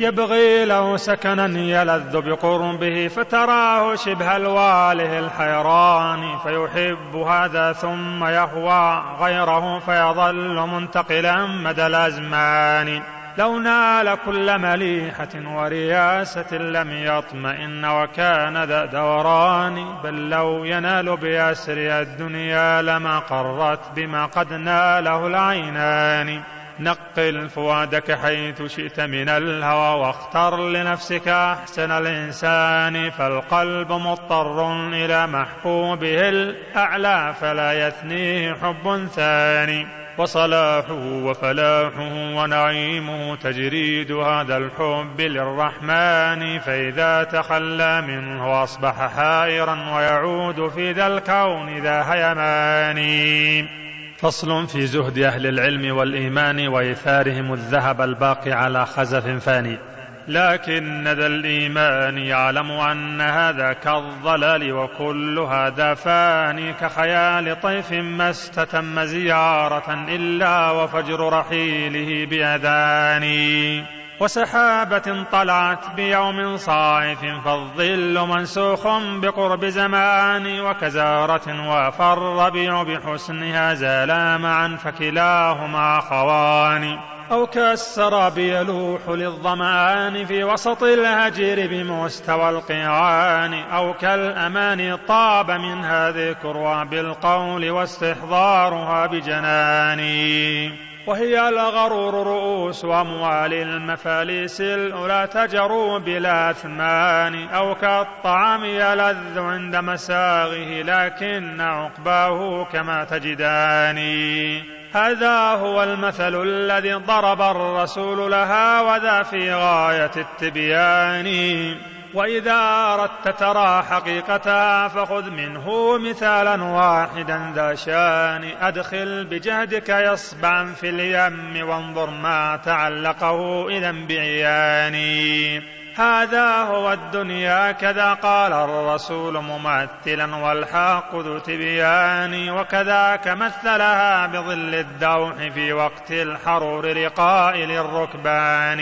يبغي له سكنا يلذ بقربه فتراه شبه الواله الحيران فيحب هذا ثم يهوى غيره فيظل منتقلا مدى الأزمان. لو نال كل مليحة ورياسة لم يطمئن وكان ذا دوران بل لو ينال بأسر الدنيا لما قرت بما قد ناله العينان. نقل فؤادك حيث شئت من الهوى واختر لنفسك أحسن الإنسان فالقلب مضطر إلى محبوبه الأعلى فلا يثنيه حب ثاني. وصلاحه وفلاحه ونعيمه تجريد هذا الحب للرحمن فإذا تخلى منه أصبح حائرا ويعود في ذا الكون ذا هيمان فصل في زهد أهل العلم والإيمان وإيثارهم الذهب الباقي على خزف فاني لكن ذا الإيمان يعلم أن هذا كالضلال وكل هذا فاني كخيال طيف ما استتم زيارة إلا وفجر رحيله بأذاني. وسحابة طلعت بيوم صائف فالظل منسوخ بقرب زمان وكزارة وافى الربيع بحسنها زالا معا فكلاهما خوان. أو كالسراب يلوح للظمآن في وسط الهجير بمستوى القيعان. أو كالأمان طاب منها ذكرها بالقول واستحضارها بجنان. وهي الغرور رؤوس أموال المفاليس الأولى تجروا بلا أثمان أو كالطعام يلذ عند مساغه لكن عقباه كما تجدان. هذا هو المثل الذي ضرب الرسول لها وذا في غاية التبيان. وإذا أردت ترى حقيقتها فخذ منه مثالا واحدا ذا شان. أدخل بجهدك يصبعا في اليم وانظر ما تعلقه إذا بعياني هذا هو الدنيا كذا قال الرسول ممثلا والحق ذو تبيان. وكذاك مثلها بظل الدوح في وقت الحرور رقاء للركبان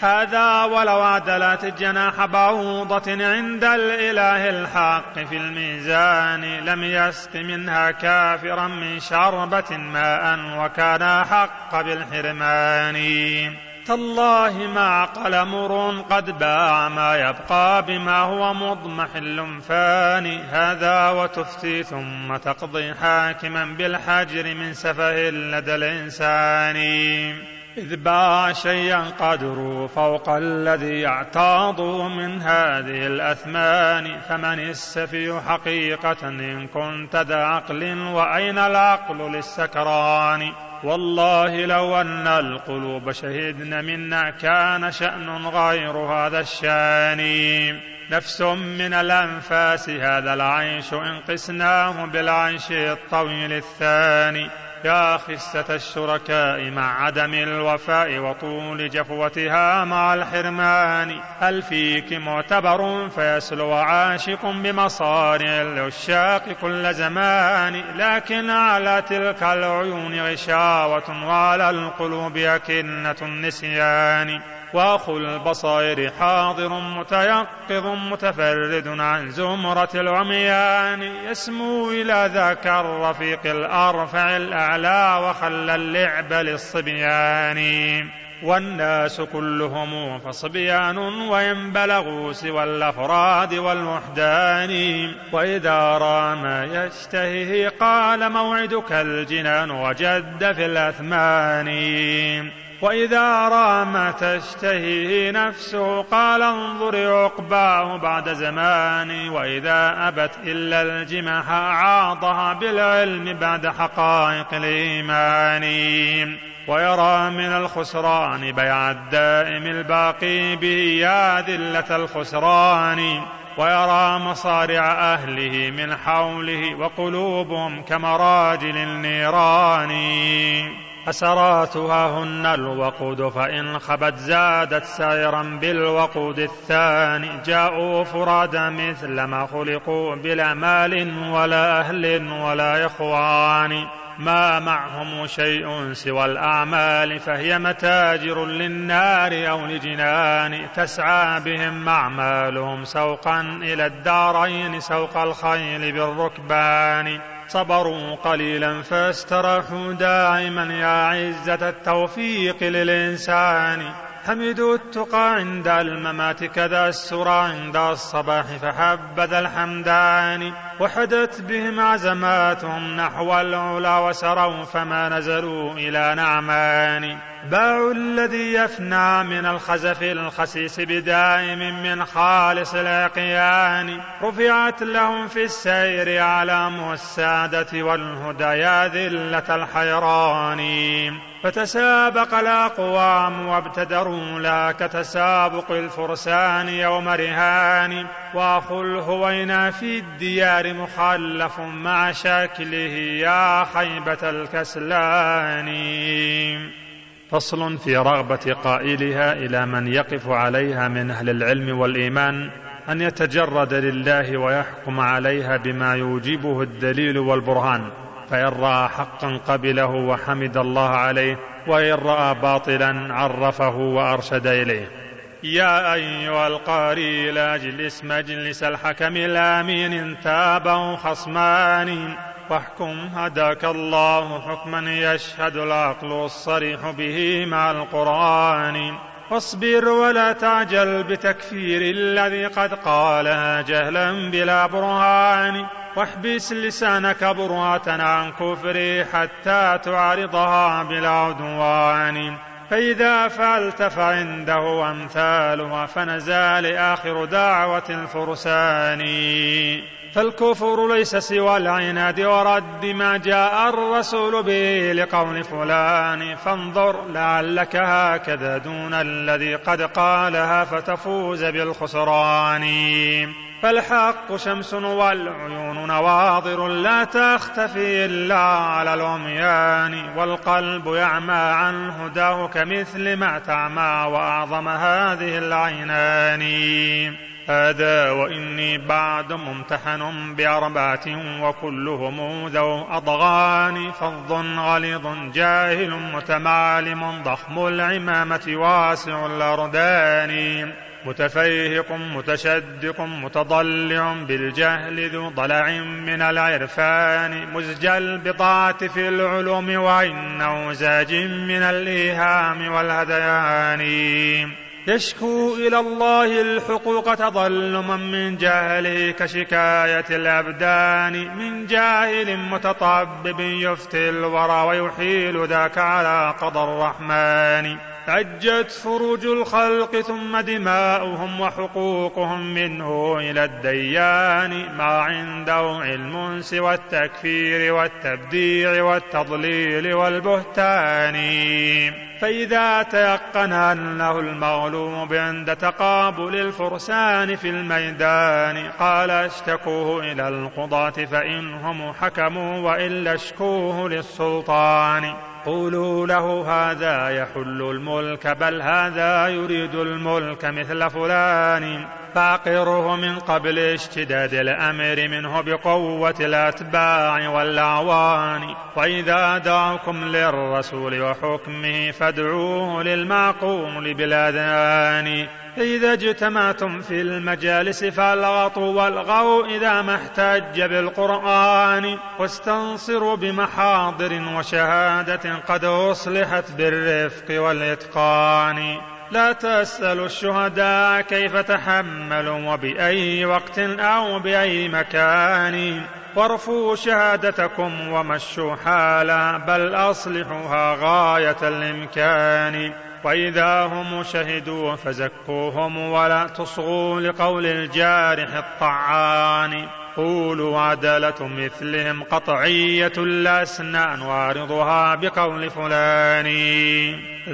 هذا ولو عدلت جناح بعوضة عند الإله الحق في الميزان لم يسق منها كافرا من شربة ماء وكان حق بالحرمان. تالله ما عقل مر قد باع ما يبقى بما هو مضمحل فاني هذا وتفتي ثم تقضي حاكما بالحجر من سفه لدى الإنسان. إذ باع شيئا قدره فوق الذي يعتاض من هذه الأثمان فمن السفي حقيقة إن كنت ذا عقل وأين العقل للسكران؟ والله لو أن القلوب شهدن منا كان شأن غير هذا الشأن. نفس من الأنفاس هذا العيش إن قسناه بالعيش الطويل الثاني. يا خسة الشركاء مع عدم الوفاء وطول جفوتها مع الحرمان. هل فيك معتبر فيسلو عاشق بمصارع العشاق كل زمان لكن على تلك العيون غشاوة وعلى القلوب أكنة النسيان. واخو البصائر حاضر متيقظ متفرد عن زمرة العميان يسمو إلى ذاك الرفيق الأرفع الأعلى وخلى اللعب للصبيان. والناس كلهم فصبيان وإن بلغوا سوى الأفراد والوحدان. وإذا رأى ما يشتهيه قال موعدك الجنان وجد في الأثمان. وإذا رأى ما تشتهيه نفسه قال انظري عقباه بعد زمان وإذا أبت إلا الجماح عاضها بالعلم بعد حقائق الإيمان. ويرى من الخسران بيع الدائم الباقي به يا ذلة الخسران. ويرى مصارع أهله من حوله وقلوبهم كمراجل النيران. أسراتها هن الوقود فإن خبت زادت سائرا بالوقود الثاني. جاءوا فرادا مثل ما خلقوا بلا مال ولا أهل ولا إخوان. ما معهم شيء سوى الأعمال فهي متاجر للنار أو لجنان. تسعى بهم أعمالهم سوقا إلى الدارين سوق الخيل بالركبان. صبروا قليلا فاستراحوا دائما يا عزة التوفيق للإنسان. حمدوا التقى عند الممات كذا السرى عند الصباح فحبذا الحمدان. وحدت بهم عزماتهم نحو العلا وسروا فما نزلوا إلى نعمان. باعوا الذي يفنى من الخزف الخسيس بدائم من خالص العقيان رفعت لهم في السير أعلام السادة والهدى يا ذلة الحيران. فتسابق الأقوام وابتدروا لا كتسابق الفرسان يوم رهان. وأخو الهوينا في الديار مخلف مع شكله يا خيبة الكسلان. فصل في رغبة قائلها إلى من يقف عليها من أهل العلم والإيمان أن يتجرد لله ويحكم عليها بما يوجبه الدليل والبرهان. فإن رأى حقا قبله وحمد الله عليه وإن رأى باطلا عرفه وأرشد إليه. يا أيها القاري لا اجلس مجلس الحكم الآمين إن تابوا خصمان. واحكم هداك الله حكما يشهد العقل الصريح به مع القرآن. واصبر ولا تعجل بتكفير الذي قد قالها جهلا بلا برهان. واحبس لسانك برهة عن كفري حتى تعرضها بلا عدوان. فإذا فعلت فعنده أمثالها فنزال آخر دعوة الفرسان. فالكفر ليس سوى العناد ورد ما جاء الرسول به لقول فلان فانظر لعلك هكذا دون الذي قد قالها فتفوز بالخسران. فالحق شمس والعيون نواظر لا تختفي إلا على العميان والقلب يعمى عن هداه كمثل ما تعمى وأعظم هذه العينان. هذا وإني بعد ممتحن بأربعة وكلهم ذو أضغان فظ غليظ جاهل متمالم ضخم العمامة واسع الأردان. متفيهق متشدق متضلع بالجهل ذو ضلع من العرفان. مزج البضاعة في العلوم وإنه زاج من الإيهام والهذيان يشكو إلى الله الحقوق تظلما من جهله كشكاية الأبدان من جاهل متطبب يفتي الورى ويحيل ذاك على قضى الرحمن. عجت فروج الخلق ثم دماؤهم وحقوقهم منه إلى الديان ما عنده علم سوى التكفير والتبديع والتضليل والبهتان. فإذا تيقن أنه المغلوب عند تقابل الفرسان في الميدان قال اشتكوه إلى القضاة فإنهم حكموا وإلا اشكوه للسلطان. قولوا له هذا يحل الملك بل هذا يريد الملك مثل فلان. فاقره من قبل اشتداد الأمر منه بقوة الأتباع والأعوان. وإذا دعوكم للرسول وحكمه فادعوه للمعقول بالأذان. إذا اجتمعتم في المجالس فالغطوا والغوا إذا ما احتج بالقرآن. واستنصروا بمحاضر وشهادة قد أصلحت بالرفق والإتقان. لا تسألوا الشهداء كيف تحملوا وبأي وقت أو بأي مكان. وارفوا شهادتكم ومشوا حالا بل أصلحوها غاية الإمكان. وإذا هم شهدوا فزكوهم ولا تصغوا لقول الجارح الطعان. قولوا عدالة مثلهم قطعية الأسنان وارضها بقول فلان.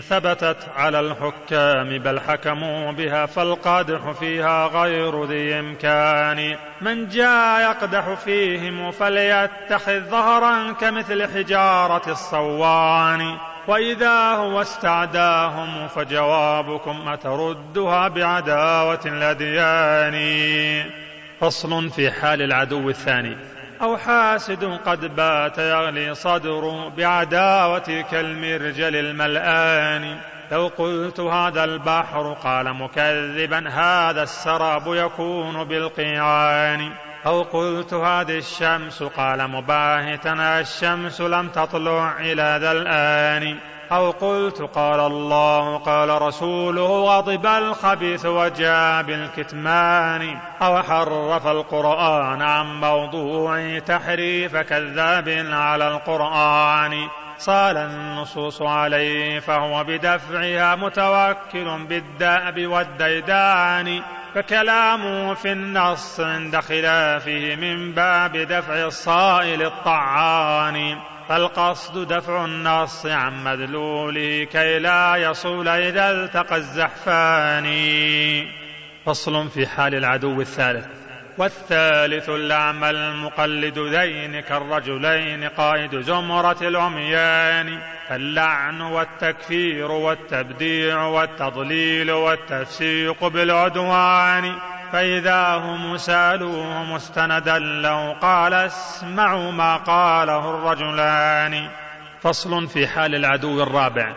ثبتت على الحكام بل حكموا بها فالقادح فيها غير ذي إمكان. من جاء يقدح فيهم فليتخذ ظهرا كمثل حجارة الصوان. وإذا هو استعداهم فجوابكم أتردها بعداوة الأديان فصل في حال العدو الثاني. أو حاسد قد بات يغلي صدر بعداوة كالمرجل الملآن. لو قلت هذا البحر قال مكذبا هذا السراب يكون بالقيعان. أو قلت هذه الشمس قال مباهتا الشمس لم تطلع إلى ذا الآن. أو قلت قال الله قال رسوله غضب الخبيث وجاء بالكتمان أو حرف القرآن عن موضوع تحريف كذاب على القرآن. صال النصوص عليه فهو بدفعها متوكل بالدأب والديدان. فكلامه في النص عند خلافه من باب دفع الصائل الطعان. فالقصد دفع النص عن مدلوله كي لا يصول إذا التقى الزحفان. فصل في حال العدو الثالث. والثالث الأعمى المقلد ذين كالرجلين قائد زمرة العميان. فاللعن والتكفير والتبديع والتضليل والتفسيق بالعدوان. فإذا هم سألوه مستندا لو قال اسمعوا ما قاله الرجلان. فصل في حال العدو الرابع.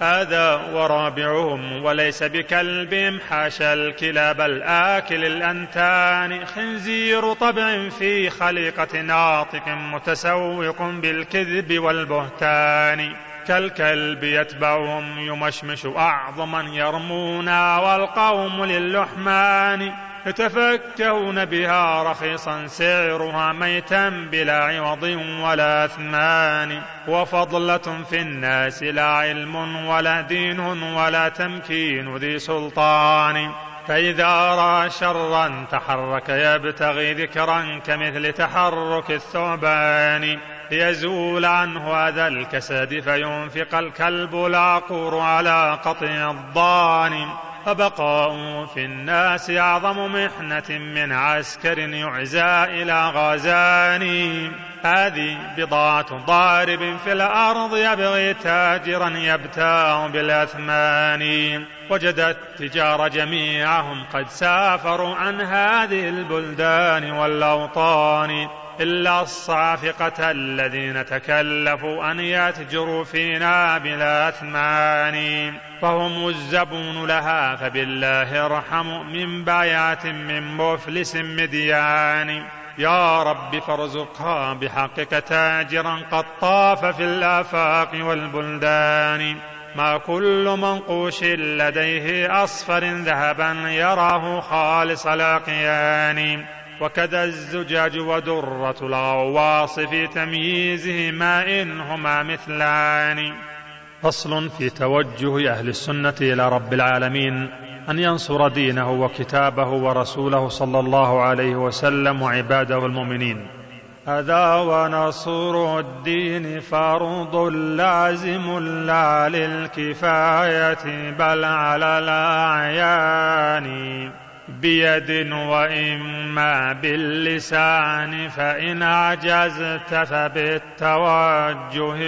هذا ورابعهم وليس بكلب حاشا الكلاب الآكل الأنتان. خنزير طبع في خليقة ناطق متسوق بالكذب والبهتان. كالكلب يتبعهم يمشمش أعظما يرمونا والقوم للحمان. يتفكهون بها رخيصا سعرها ميتا بلا عوض ولا أثمان وفضلة في الناس لا علم ولا دين ولا تمكين ذي سلطان فإذا رأى شرا تحرك يبتغي ذكرا كمثل تحرك الثعبان ليزول عنه هذا الكسد فينفق الكلب العقور على قطع الضان فبقاؤه في الناس أعظم محنة من عسكر يعزى إلى غازان. هذه بضاعة ضارب في الأرض يبغي تاجرا يبتاع بالأثمان. وجد التجار جميعهم قد سافروا عن هذه البلدان والأوطان. إلا الصافقة الذين تكلفوا أن يتجروا فينا بلا أثمان. فهم الزبون لها فبالله ارحم من بايعة من مفلس مديان يا رب فارزقها بحقك تاجرا قد طاف في الآفاق والبلدان. ما كل منقوش لديه أصفر ذهبا يراه خالص الأقيان وكذا الزجاج ودرة الغواص في تمييزهما إن هما مثلان. فصل في توجه أهل السنة إلى رب العالمين أن ينصر دينه وكتابه ورسوله صلى الله عليه وسلم وعباده المؤمنين. هذا ونصر الدين فرض لازم لا للكفاية بل على الأعيان. بيد وإما باللسان فإن عجزت فبالتوجه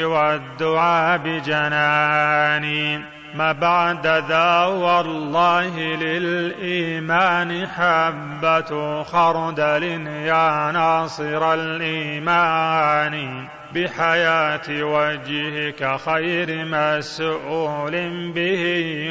والدعاء بجنان ما بعد ذا والله للإيمان حبة خردل يا ناصر الإيمان. بحياة وجهك خير مسؤول به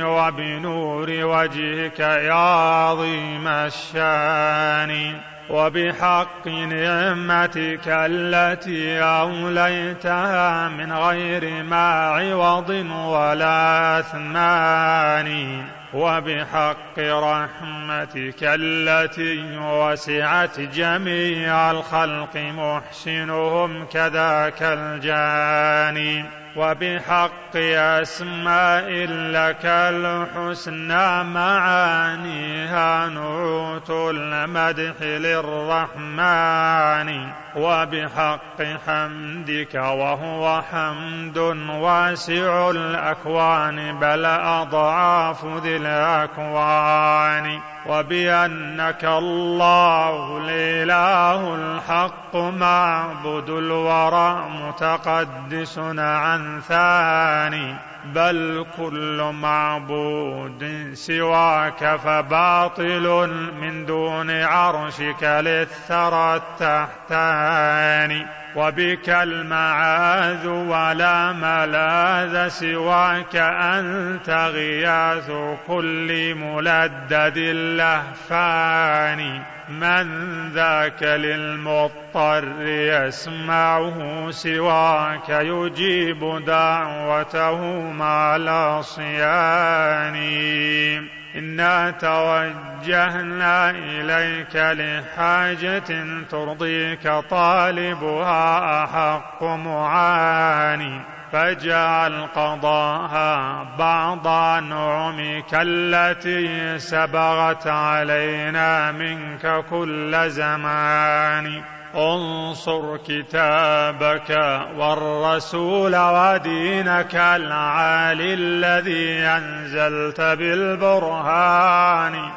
وبنور وجهك يا عظيم الشان وبحق نعمتك التي أوليتها من غير ما عوض ولا أثمان وبحق رحمتك التي وسعت جميع الخلق محسنهم كذاك الجاني وبحق أسماء لك الحسنى معانيها نعوت المدح للرحمن. وبحق حمدك وهو حمد واسع الأكوان بل أضعاف ذي الأكوان وبأنك الله الإله الحق معبد الورى متقدس عن ثاني. بل كل معبود سواك فباطل من دون عرشك للثرى التحتان. وبك المعاذ ولا ملاذ سواك أنت غياث كل ملدد اللهفان من ذاك للمضطر يسمعه سواك يجيب دعوته مع العصيان إنا توجهنا إليك لحاجة ترضيك طالبها أحق معاني. فاجعل قضاها بعض نعمك التي سبغت علينا منك كل زمان. انصر كتابك والرسول ودينك العالي الذي أنزلت بالبرهان.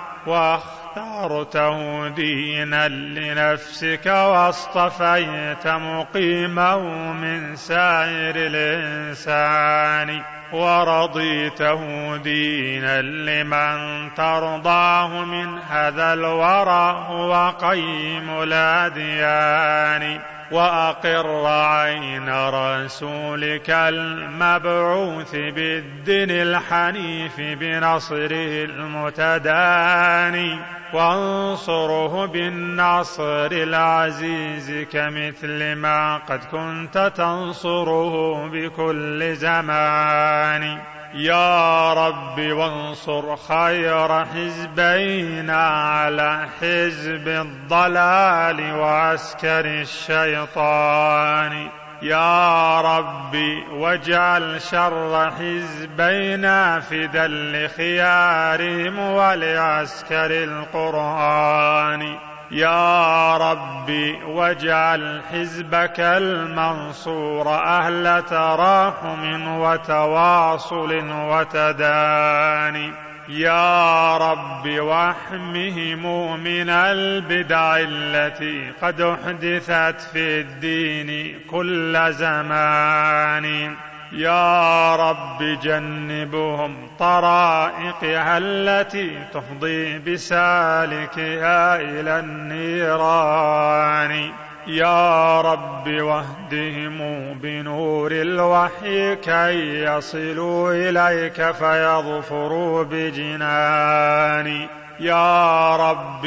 واخترته دينا لنفسك واصطفيت مقيمه من سائر الإنسان ورضيته دينا لمن ترضاه من هذا الورى هو قيم الأديان وأقر عين رسولك المبعوث بالدين الحنيف بنصره المتداني وانصره بالنصر العزيز كمثل ما قد كنت تنصره بكل زمان. يا رب وانصر خير حزبينا على حزب الضلال وعسكر الشيطان. يا ربي واجعل شر حزبينا فدا لخيارهم ولعسكر القرآن. يا ربي واجعل حزبك المنصور أهل تراحم وتواصل وتداني يا رب واحمهم من البدع التي قد أحدثت في الدين كل زمان. يا رب جنبهم طرائقها التي تفضي بسالكها إلى النيران. يا رب واهدهم بنور الوحي كي يصلوا إليك فيظفروا بجنان. يا رب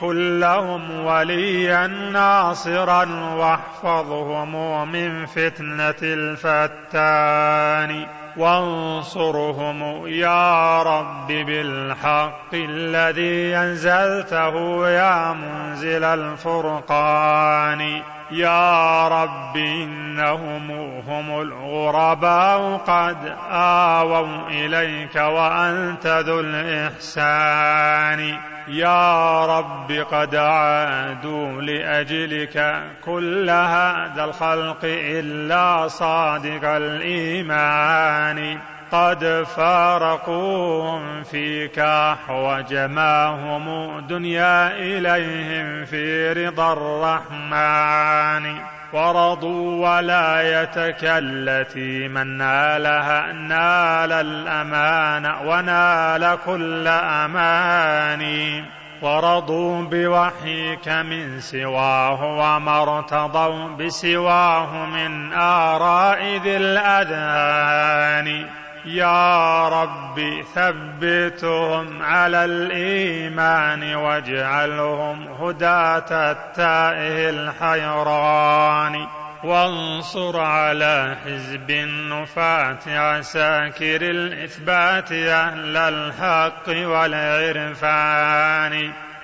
كن لهم وليا ناصرا واحفظهم من فتنة الفتان. وانصرهم يا رب بالحق الذي أنزلته يا منزل الفرقان. يا رب إنهم هم الغرباء قد آووا إليك وأنت ذو الإحسان. يا رب قد عادوا لأجلك كل هذا الخلق إلا صادق الإيمان. قد فارقوهم فيك احوج ما هم دنيا إليهم في رضا الرحمن. ورضوا ولايتك التي من نالها نال الأمان ونال كل أمان. ورضوا بوحيك من سواه وما ارتضوا بسواه من آراء ذي الأذهان يا رب ثبتهم على الإيمان واجعلهم هداة التائه الحيران. وانصر على حزب النفاة عساكر الإثبات أهل الحق والعرفان.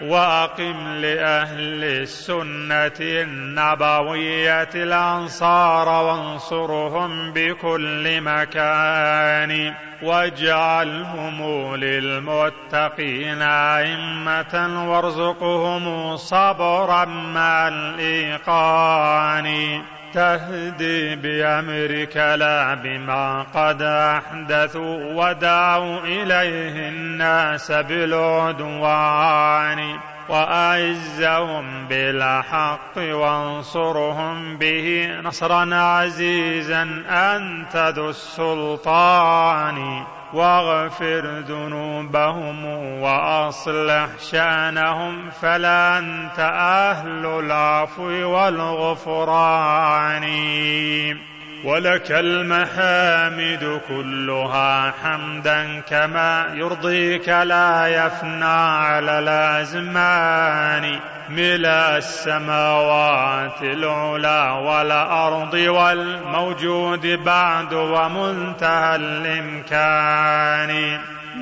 وأقم لأهل السنة النبوية الأنصار وانصرهم بكل مكان واجعلهم للمتقين أئمة وارزقهم صبرا مع الإيقان تهدي بأمرك لا بما قد أحدثوا ودعوا إليه الناس بالعدوان وأعزهم بالحق وانصرهم به نصرا عزيزا أنت ذو السلطان واغفر ذنوبهم وأصلح شأنهم فلا أنت أهل العفو والغفران. ولك المحامد كلها حمدا كما يرضيك لا يفنى على الأزمان ملا السماوات العلا والأرض والموجود بعد ومنتهى الإمكان.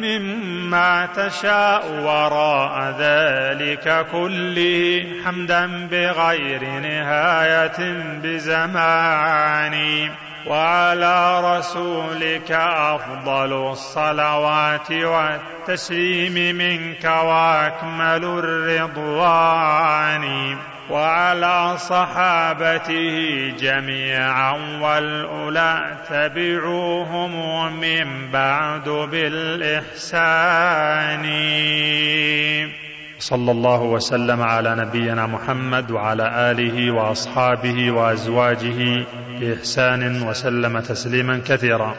مما تشاء وراء ذلك كله حمدا بغير نهاية بزمان. وعلى رسولك أفضل الصلوات والتسليم منك وأكمل الرضوان. وعلى صحابته جميعا والأولى تبعوهم من بعد بالإحسان. صلى الله وسلم على نبينا محمد وعلى آله وأصحابه وأزواجه بإحسان وسلم تسليما كثيرا.